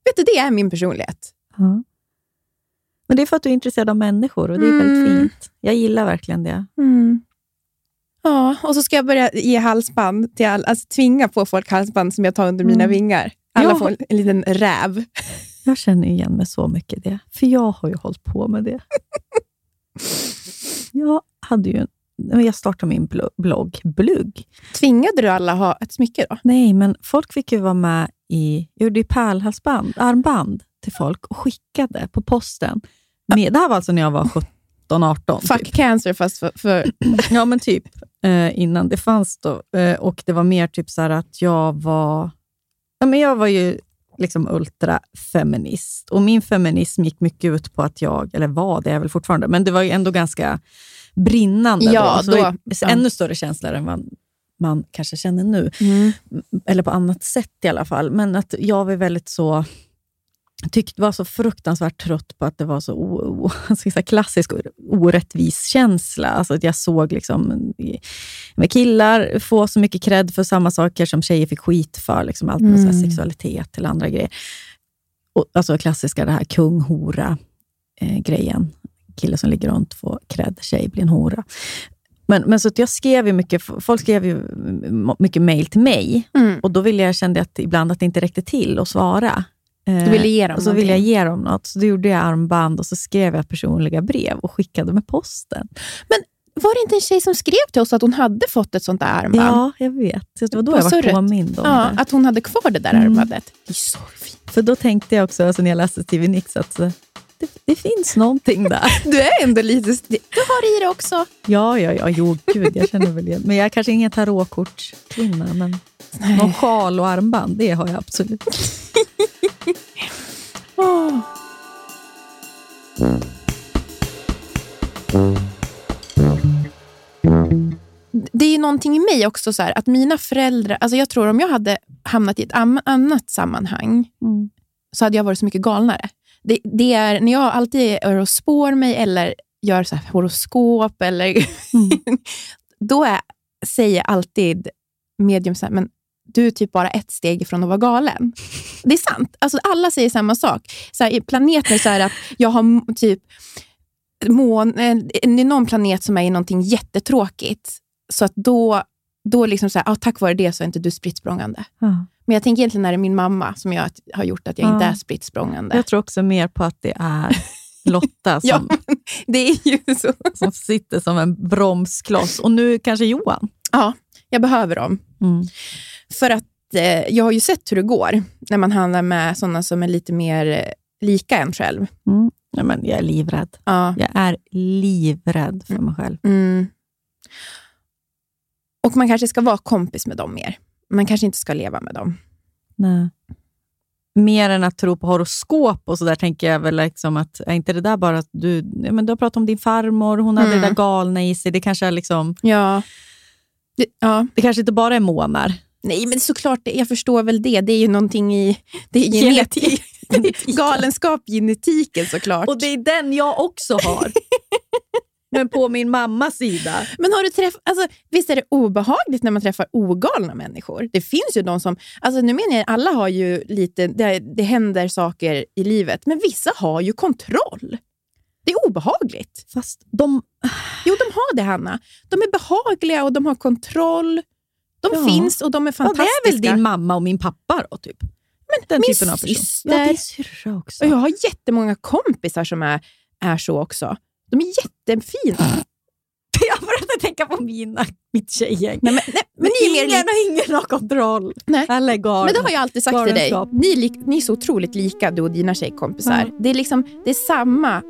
Vet du, det är min personlighet. Ja. Men det är för att du är intresserad av människor och det är väldigt Mm. fint. Jag gillar verkligen det. Ja, och så ska jag börja ge halsband till all, alltså tvinga på folk halsband som jag tar under mina Mm. vingar. Alla Ja. får en liten räv. Jag känner igen mig så mycket i det, för jag har ju hållit på med det. Jag hade ju en, jag startade min blo- blogg, blugg. Tvingade du alla ha ett smycke då? Nej, men folk fick ju vara med i... Jag gjorde ju pärlhalsband, armband till folk och skickade på posten. Med, det här var alltså när jag var 17, 18. Fuck typ. cancer fast för... för Ja, men typ. Eh, innan det fanns då. Eh, och det var mer typ så här att jag var... Ja, men jag var ju liksom ultrafeminist. Och min feminism gick mycket ut på att jag, eller var det är jag väl fortfarande, men det var ju ändå ganska brinnande Ja, då. Då- ja. Ännu större känslor än vad man kanske känner nu. Mm. Eller på annat sätt i alla fall. Men att jag var väldigt så tyckte var så fruktansvärt trött på att det var så, o, klassisk orättvis känsla. Alltså att jag såg liksom, i- med killar få så mycket cred för samma saker som tjejer fick skit för. Liksom allt med så Mm. sexualitet eller andra grejer. Och, alltså klassiska det här kung, hora eh, grejen. Kille som ligger runt får cred, tjej blir en hora. Men, men så att jag skrev ju mycket, folk skrev ju mycket mail till mig Mm. och då ville jag, kände jag att ibland att det inte räckte till att svara. Eh, Du ville ge dem och så ville jag ge dem något. Så då gjorde jag armband och så skrev jag personliga brev och skickade med posten. Var det inte en tjej som skrev till oss att hon hade fått ett sånt där armband? Ja, jag vet. Det var då På jag var påmind om Ja, det. att hon hade kvar det där Mm. armbandet. Det är så fint. För då tänkte jag också, alltså när jag läste Stevie Nicks, att så, det, det finns någonting där. Du är ändå lite... Du har i det också. Ja, ja, ja, jo gud, jag känner väl igen. Men jag är kanske ingen tarotkortskvinna, men någon sjal och armband, det har jag absolut. Det är någonting i mig också, så här, att mina föräldrar... Alltså jag tror om jag hade hamnat i ett annat sammanhang Mm. så hade jag varit så mycket galnare. Det, det är när jag alltid är och spår mig eller gör så här horoskop, eller då är, säger alltid medium så här, men du är typ bara ett steg ifrån att vara galen. Det är sant. Alltså, alla säger samma sak. Så här, planeter så det att jag har typ mån, eh, det är någon planet som är i någonting jättetråkigt. Så att då, då liksom så här, ah, tack vare det så är inte du spritt språngande. Men jag tänker egentligen när det är min mamma som jag, har gjort att jag inte Ja. är spritt språngande. Jag tror också mer på att det är Lotta som, Ja, det är ju så. som sitter som en bromskloss. Och nu kanske Johan. Ja, jag behöver dem. Mm. För att eh, jag har ju sett hur det går när man handlar med sådana som är lite mer eh, lika en själv. Mm. Ja, men jag är livrädd. Ja. Jag är livrädd för mig själv. Mm. Och man kanske ska vara kompis med dem mer. Man kanske inte ska leva med dem. Nej. Mer än att tro på horoskop och så där tänker jag väl liksom att, är inte det där bara att du, men du har pratat om din farmor, hon hade Mm. det där galna i sig. Det kanske är liksom, Ja. Det, ja. det kanske inte bara är månar. Nej, men såklart, jag förstår väl det. Det är ju någonting i det är genetik. galenskap i genetiken såklart. Och det är den jag också har. men på min mammas sida. Men har du träffat, alltså, visst är det obehagligt när man träffar ogalna människor? Det finns ju de som, alltså nu menar jag, alla har ju lite, det, det händer saker i livet, men vissa har ju kontroll. Det är obehagligt. Fast de, Jo, de har det Hanna. De är behagliga och de har kontroll. De Ja. finns och de är ja, det fantastiska. är väl din mamma och min pappa då, typ? Men den min typen av person. syster. Ja, också. Och jag har jättemånga kompisar som är, är så också. De är jättefina. Jag började tänka på mina, mitt tjejgäng. Nej, men, nej, men ni är mer ingen, li- ingen har kontroll. Nej. Eller galna. Men det har jag alltid sagt till dig. Ni är, ni är så otroligt lika, du och dina tjejkompisar. Det är liksom, det är samma.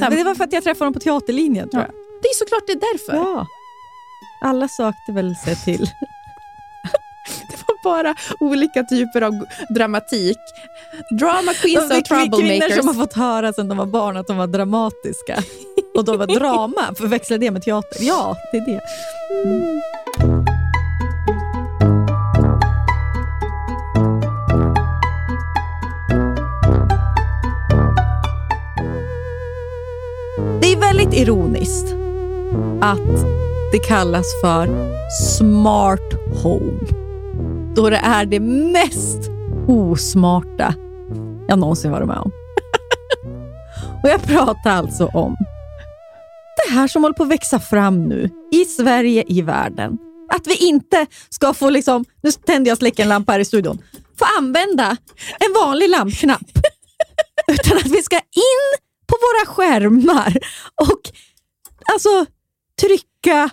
Men det var för att jag träffade dem på teaterlinjen tror Ja. jag. Det är såklart det är därför. Ja. Alla sökte väl sig till... Det var bara olika typer av dramatik. Drama queens och kvin- Kvinnor troublemakers. som har fått höra sedan de var barn att de var dramatiska. Och de var drama, förväxla det med teater. Ja, det är det. Det ironiskt att det kallas för smart home. Då det är det mest osmarta jag någonsin varit med om. Och Jag pratar alltså om det här som håller på att växa fram nu i Sverige, i världen. Att vi inte ska få, liksom, nu tänder jag och släcker en lampa här i studion, få använda en vanlig lampknapp. Utan att vi ska in på våra skärmar och alltså trycka,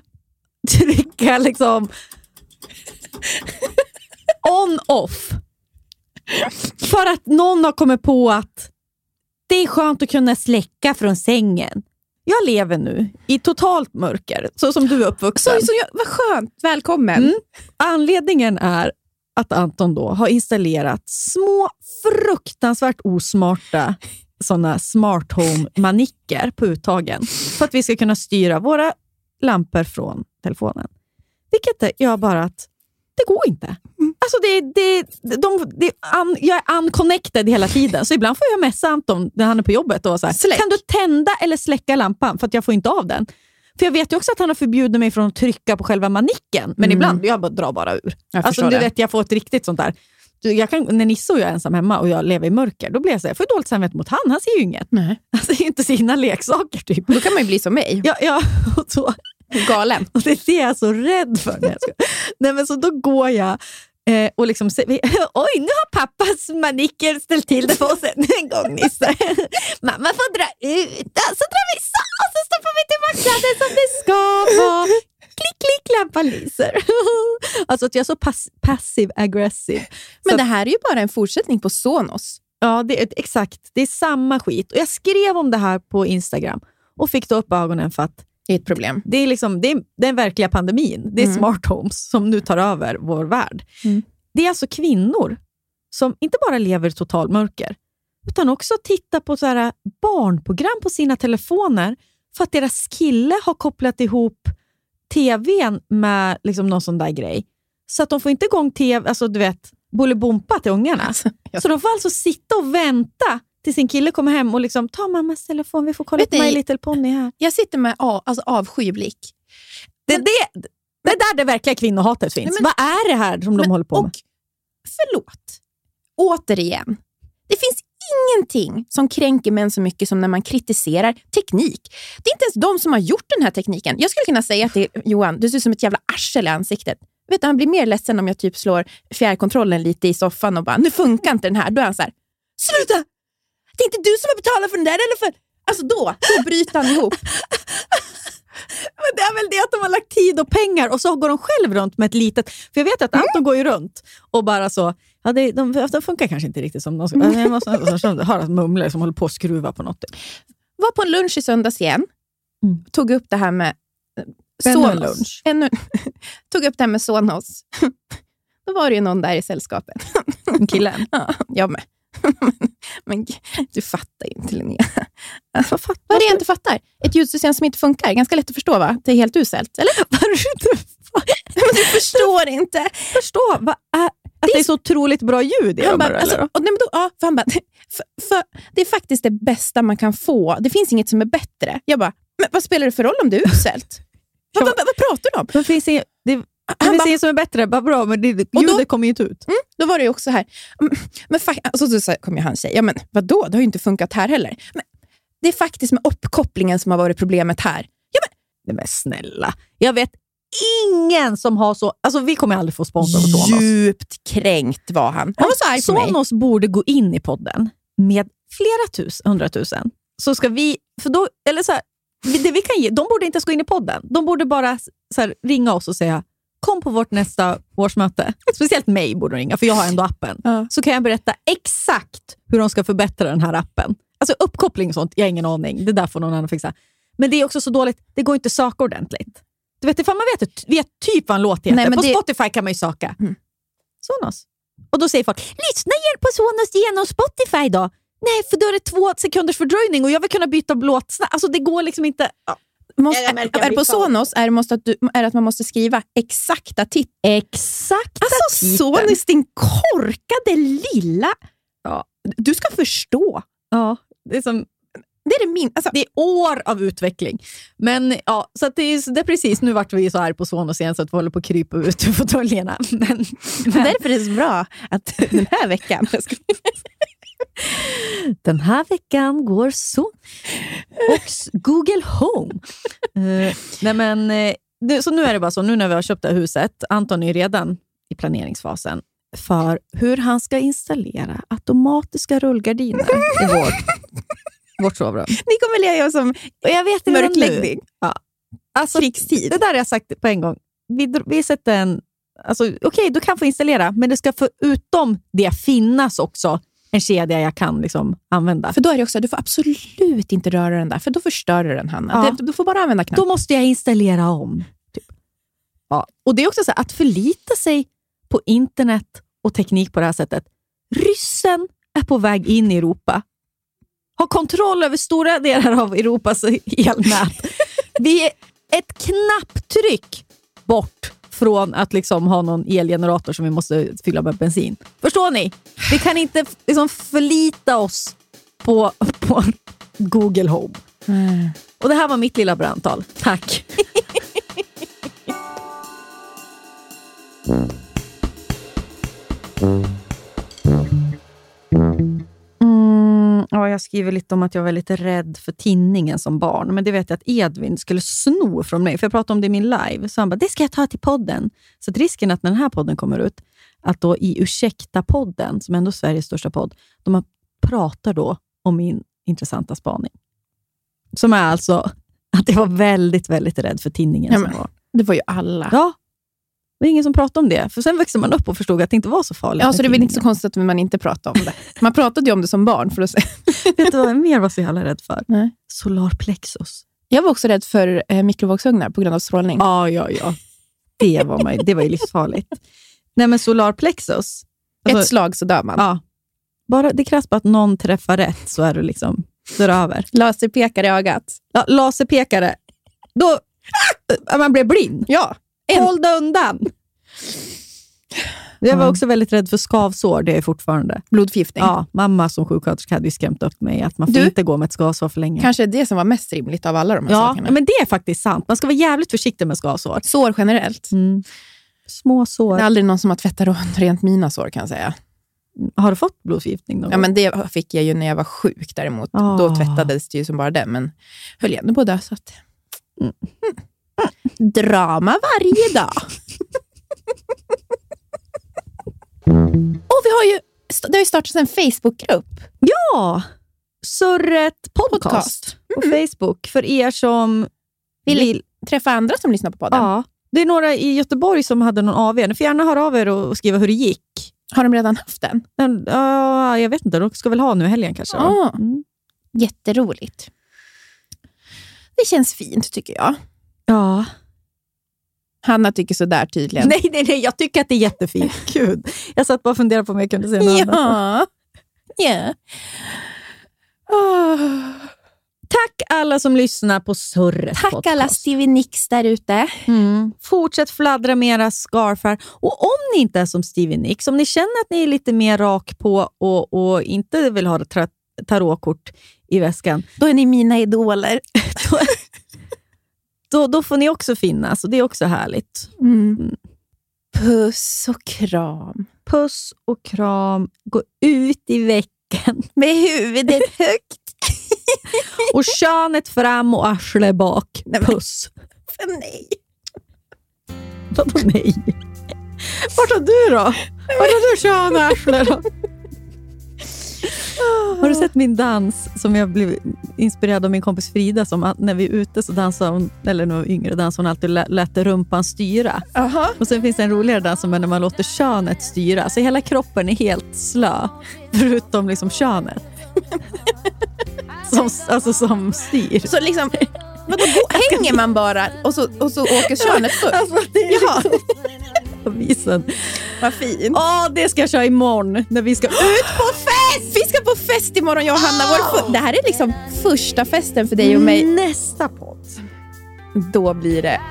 trycka liksom on off. För att någon har kommit på att det är skönt att kunna släcka från sängen. Jag lever nu i totalt mörker, så som du är uppvuxen. Så, så jag, vad skönt, välkommen. Mm. Anledningen är att Anton då har installerat små, fruktansvärt osmarta såna smart home-manicker på uttagen för att vi ska kunna styra våra lampor från telefonen. Vilket gör bara att det går inte. Alltså det, det, de, det, un, jag är unconnected hela tiden, så ibland får jag messa Anton när han är på jobbet och så här, kan du tända eller släcka lampan för att jag får inte av den. För Jag vet ju också att han har förbjudit mig från att trycka på själva manicken, men Mm. ibland jag bara drar bara ur. Jag Alltså, du det. vet, jag får ett riktigt sånt där... Jag kan, när Nisse och jag är ensam hemma och jag lever i mörker, då blir jag så här, jag får dåligt samvete mot han. Han ser ju inget. Nej. Han ser ju inte sina leksaker. Typ. Då kan man ju bli som mig, Ja, ja, och, så, galen. och det är det jag är så rädd för. Nej, jag skojar. Nej, men så då går jag eh, och liksom säger, oj, nu har pappas manicker ställt till det för oss ännu en gång Nisse. Mamma får dra ut, så drar vi så, och så stoppar vi tillbaka det som det ska vara. Klick, klick, lampan lyser. alltså att jag är så pass, passiv aggressiv. Men Så det här är ju bara en fortsättning på Sonos. Ja, det är, exakt. Det är samma skit. Och Jag skrev om det här på Instagram och fick då upp ögonen för att Det är ett problem. det är, liksom, det är den verkliga pandemin. Det är Mm. smart homes som nu tar över vår värld. Mm. Det är alltså kvinnor som inte bara lever i totalmörker utan också tittar på så här barnprogram på sina telefoner för att deras kille har kopplat ihop tvn med liksom någon sån där grej. Så att de får inte igång tv, alltså du vet, Bolibompa till ungarna. Alltså, jag- Så de får alltså sitta och vänta tills sin kille kommer hem och liksom, ta mammas telefon, vi får kolla Vet på My Little Pony här. Jag sitter med a- alltså, avskyblick. Det, det, det är där det verkliga kvinnohatet finns. Nej, men- Vad är det här som de Men- håller på med? Och förlåt, återigen. Det finns ingenting som kränker män så mycket som när man kritiserar teknik. Det är inte ens de som har gjort den här tekniken. Jag skulle kunna säga till Johan, du ser ut som ett jävla arsel i ansiktet. Vet du, han blir mer ledsen om jag typ slår fjärrkontrollen lite i soffan och bara, nu funkar inte den här. Då är han så här, sluta! Det är inte du som har betalat för den där. Eller för... Alltså då, då bryter han ihop. Men det är väl det att de har lagt tid och pengar och så går de själv runt med ett litet... För jag vet att Anton går ju runt och bara så... Ja, det, de, de funkar kanske inte riktigt som de ska. Jag måste och så höra mumlor som håller på att skruva på något. Var på en lunch i söndags igen. Mm. Tog upp det här med eh, en Sonos. lunch. Ännu, tog upp det här med Sonos. Då var det ju någon där i sällskapet. Killen. Ja, jag med. Men du fattar inte Linnea. Alltså, Vad fattar Vad är det jag inte fattar? Ett ljudsystem som inte funkar. Ganska lätt att förstå va? Det är helt uselt. Eller? Men du förstår inte. förstå vad är, att det är så otroligt bra ljud i Han dem? bara, eller? alltså, och, nej, men då, ja, för han bara, för, för, det är faktiskt det bästa man kan få. Det finns inget som är bättre. Jag bara, men vad spelar det för roll om det är uselt? vad, vad, vad, pratar du om? Men finns inget, det, det finns bara- inget som är bättre. Vad bra, men det, ljudet kommer ju inte ut. Mm, då var det ju också här. mm, Men, alltså, så sa- kom ju han säga, ja men vadå, det har ju inte funkat här heller. Men, det är faktiskt med uppkopplingen som har varit problemet här. Ja, men, men snälla. Jag vet ingen som har så... Alltså vi kommer aldrig få sponsor på Sonos. Djupt kränkt var han. Han var så arg på mig. Sonos borde gå in i podden med flera tusen, hundratusen. Så ska vi... För då, eller så här, det vi kan ge, de borde inte ens gå in i podden. De borde bara så här, ringa oss och säga kom på vårt nästa årsmöte. Speciellt mig borde de ringa, för jag har ändå appen. Ja. Så kan jag berätta exakt hur de ska förbättra den här appen. Alltså uppkoppling och sånt, jag har ingen aning. Det där får någon annan fixa. Men det är också så dåligt, det går inte att söka ordentligt. Du vet, ifall man vet, vet typ vad en låt heter. Nej, men på det- Spotify kan man ju söka. Mm. Sonos. Och då säger folk, lyssna på Sonos genom Spotify då. Nej, för då är det två sekunders fördröjning och jag vill kunna byta låt. Alltså det går liksom inte. Ja. Måste, är det på. Sonos är det, måste att du, är det att man måste skriva exakta titlar. Exakt Alltså Sonos, din korkade lilla... Ja. Du ska förstå. Ja, det är som Det är det min... Alltså, Det är år av utveckling. Men ja, så att det, är, det är precis, nu vart vi så här på Sonos igen så att vi håller på att krypa ut ur fåtöljerna. Men, men Därför är det så bra att den här veckan... den här veckan går så. Och Google Home. Eh, nej men, eh, det, så nu är det bara så, nu när vi har köpt det här huset, Anton är redan i planeringsfasen för hur han ska installera automatiska rullgardiner i vår, vårt sovrum. Ni kommer leva som Och jag vet mörkläggning. Ja. Alltså, Krigstid. Det där har jag sagt på en gång. Vi, vi sätter en... Alltså, Okej, du kan få installera, men det ska förutom det finnas också en kedja jag kan liksom använda. För då är det också, du får absolut inte röra den där, för då förstör du den, Hanna. Ja. Det- Du får bara använda knappen. Då måste jag installera om. Typ. Ja. Och Det är också så här, att förlita sig på internet och teknik på det här sättet. Ryssen är på väg in i Europa. Har kontroll över stora delar av Europas elnät. Vi är ett knapptryck bort från att liksom ha någon elgenerator som vi måste fylla med bensin. Förstår ni? Vi kan inte liksom förlita oss på, på Google Home. Och Det här var mitt lilla brandtal. Tack. Mm, ja, jag skriver lite om att jag var lite rädd för tinningen som barn, men det vet jag att Edvin skulle sno från mig, för jag pratade om det i min live. Så han bara, det ska jag ta till podden. Så risken att när den här podden kommer ut, att då i Ursäkta-podden, som ändå är Sveriges största podd, de pratar då om min intressanta spaning. Som är alltså att jag var väldigt, väldigt rädd för tinningen Ja, som barn. Det var ju alla. Ja. Det var ingen som pratade om det. För Sen växte man upp och förstod att det inte var så farligt. Ja, så det är väl inte så konstigt att man inte pratade om det. Man pratade ju om det som barn. För att se. Vet du vad jag mer var så jävla rädd för? Nej. Solarplexus. Jag var också rädd för eh, mikrovågsugnar på grund av strålning. Ja, ja, ja. Det var, man, det var ju livsfarligt. Nej, men solarplexus. Alltså, Ett slag så dör man. ja. bara, det krävs bara att någon träffar rätt så är du liksom, så är det över. Laserpekare i ögat. Ja, laserpekare. Då, man blev blind. Ja. Håll dig undan. Jag var också väldigt rädd för skavsår, det är jag fortfarande. Blodförgiftning. Ja, mamma som sjuksköterska hade ju skrämt upp mig att man får Du? inte gå med ett skavsår för länge. Kanske det som var mest rimligt av alla de här ja, sakerna. men det är faktiskt sant. Man ska vara jävligt försiktig med skavsår. Sår generellt. Mm. Små sår. Det är aldrig någon som har tvättat rent mina sår kan jag säga. Har du fått blodförgiftning någon Ja, gång? men det fick jag ju när jag var sjuk däremot. Ah. Då tvättades det ju som bara det, men höll jag ändå på att dö. Så att... Mm. Drama varje dag. Och vi har ju, det har ju startats en Facebookgrupp. Ja! Surret podcast, Podcast. på Facebook för er som Vill- vill. Träffa andra som lyssnar på podden. Ja. Det är några i Göteborg som hade någon AV. Ni får gärna höra av er och skriva hur det gick. Har de redan haft den? Ja, jag vet inte, de ska väl ha nu i helgen kanske. Ah. Mm. Jätteroligt. Det känns fint tycker jag. Ja. Hanna tycker sådär tydligen. Nej, nej, nej, jag tycker att det är jättefint. Gud. Jag satt bara och funderade på om jag kunde säga något annat. Ja. ja. Åh. Tack alla som lyssnar på Surret Tack podcast. alla Stevie Nicks där ute. Mm. Fortsätt fladdra med era scarfar. Och om ni inte är som Stevie Nicks, om ni känner att ni är lite mer rak på och, och inte vill ha tarotkort i väskan, Då är ni mina idoler. då, då får ni också finnas och det är också härligt. Mm. Puss och kram. Puss och kram, gå ut i veckan Med huvudet högt. och könet fram och arsle bak. Puss. Nej. Vadå nej? Vart har du då? Vart har du kön och arsle då? Har du sett min dans som jag blev inspirerad av min kompis Frida? Som när vi är ute så dansar hon, eller när hon var yngre, dansar hon alltid lä- lät rumpan styra. Aha. Och sen finns det en roligare dans som är när man låter könet styra. Så hela kroppen är helt slö, förutom liksom könet. Som, alltså som styr. Så liksom, vadå, gå, hänger man bara och så, och så åker könet först? Alltså, det är Ja. på visen. Vad fint. Åh, det ska jag köra imorgon när vi ska ut på fest! Vi ska på fest imorgon jag och Hanna. Vår det här är liksom första festen för dig och mig. Nästa podd. Då blir det...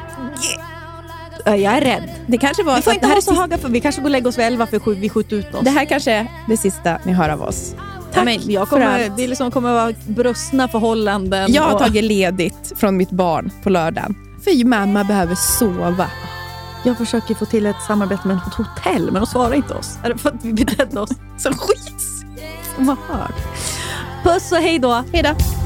Ja, Jag är rädd. Det kanske var Vi får att inte det här, ha är så sista, höga för vi kanske går och lägger oss vid elva för sju- vi skjuter ut oss. det här kanske är det sista ni hör av oss. ja, Tack men jag för kommer, allt. det liksom kommer vara brustna förhållanden. Jag har och- tagit ledigt från mitt barn på lördagen. För mamma behöver sova. Jag försöker få till ett samarbete med ett hotell, men de svarar inte oss. Är det för att vi betedde oss som skit. som man hör. Puss och hej då! Hej då.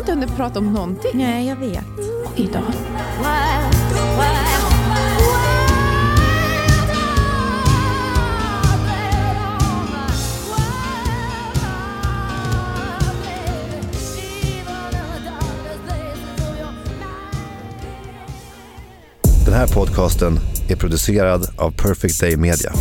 Har inte hunnit prata om någonting. Nej, jag vet. Oj då. Den här podcasten är producerad av Perfect Day Media.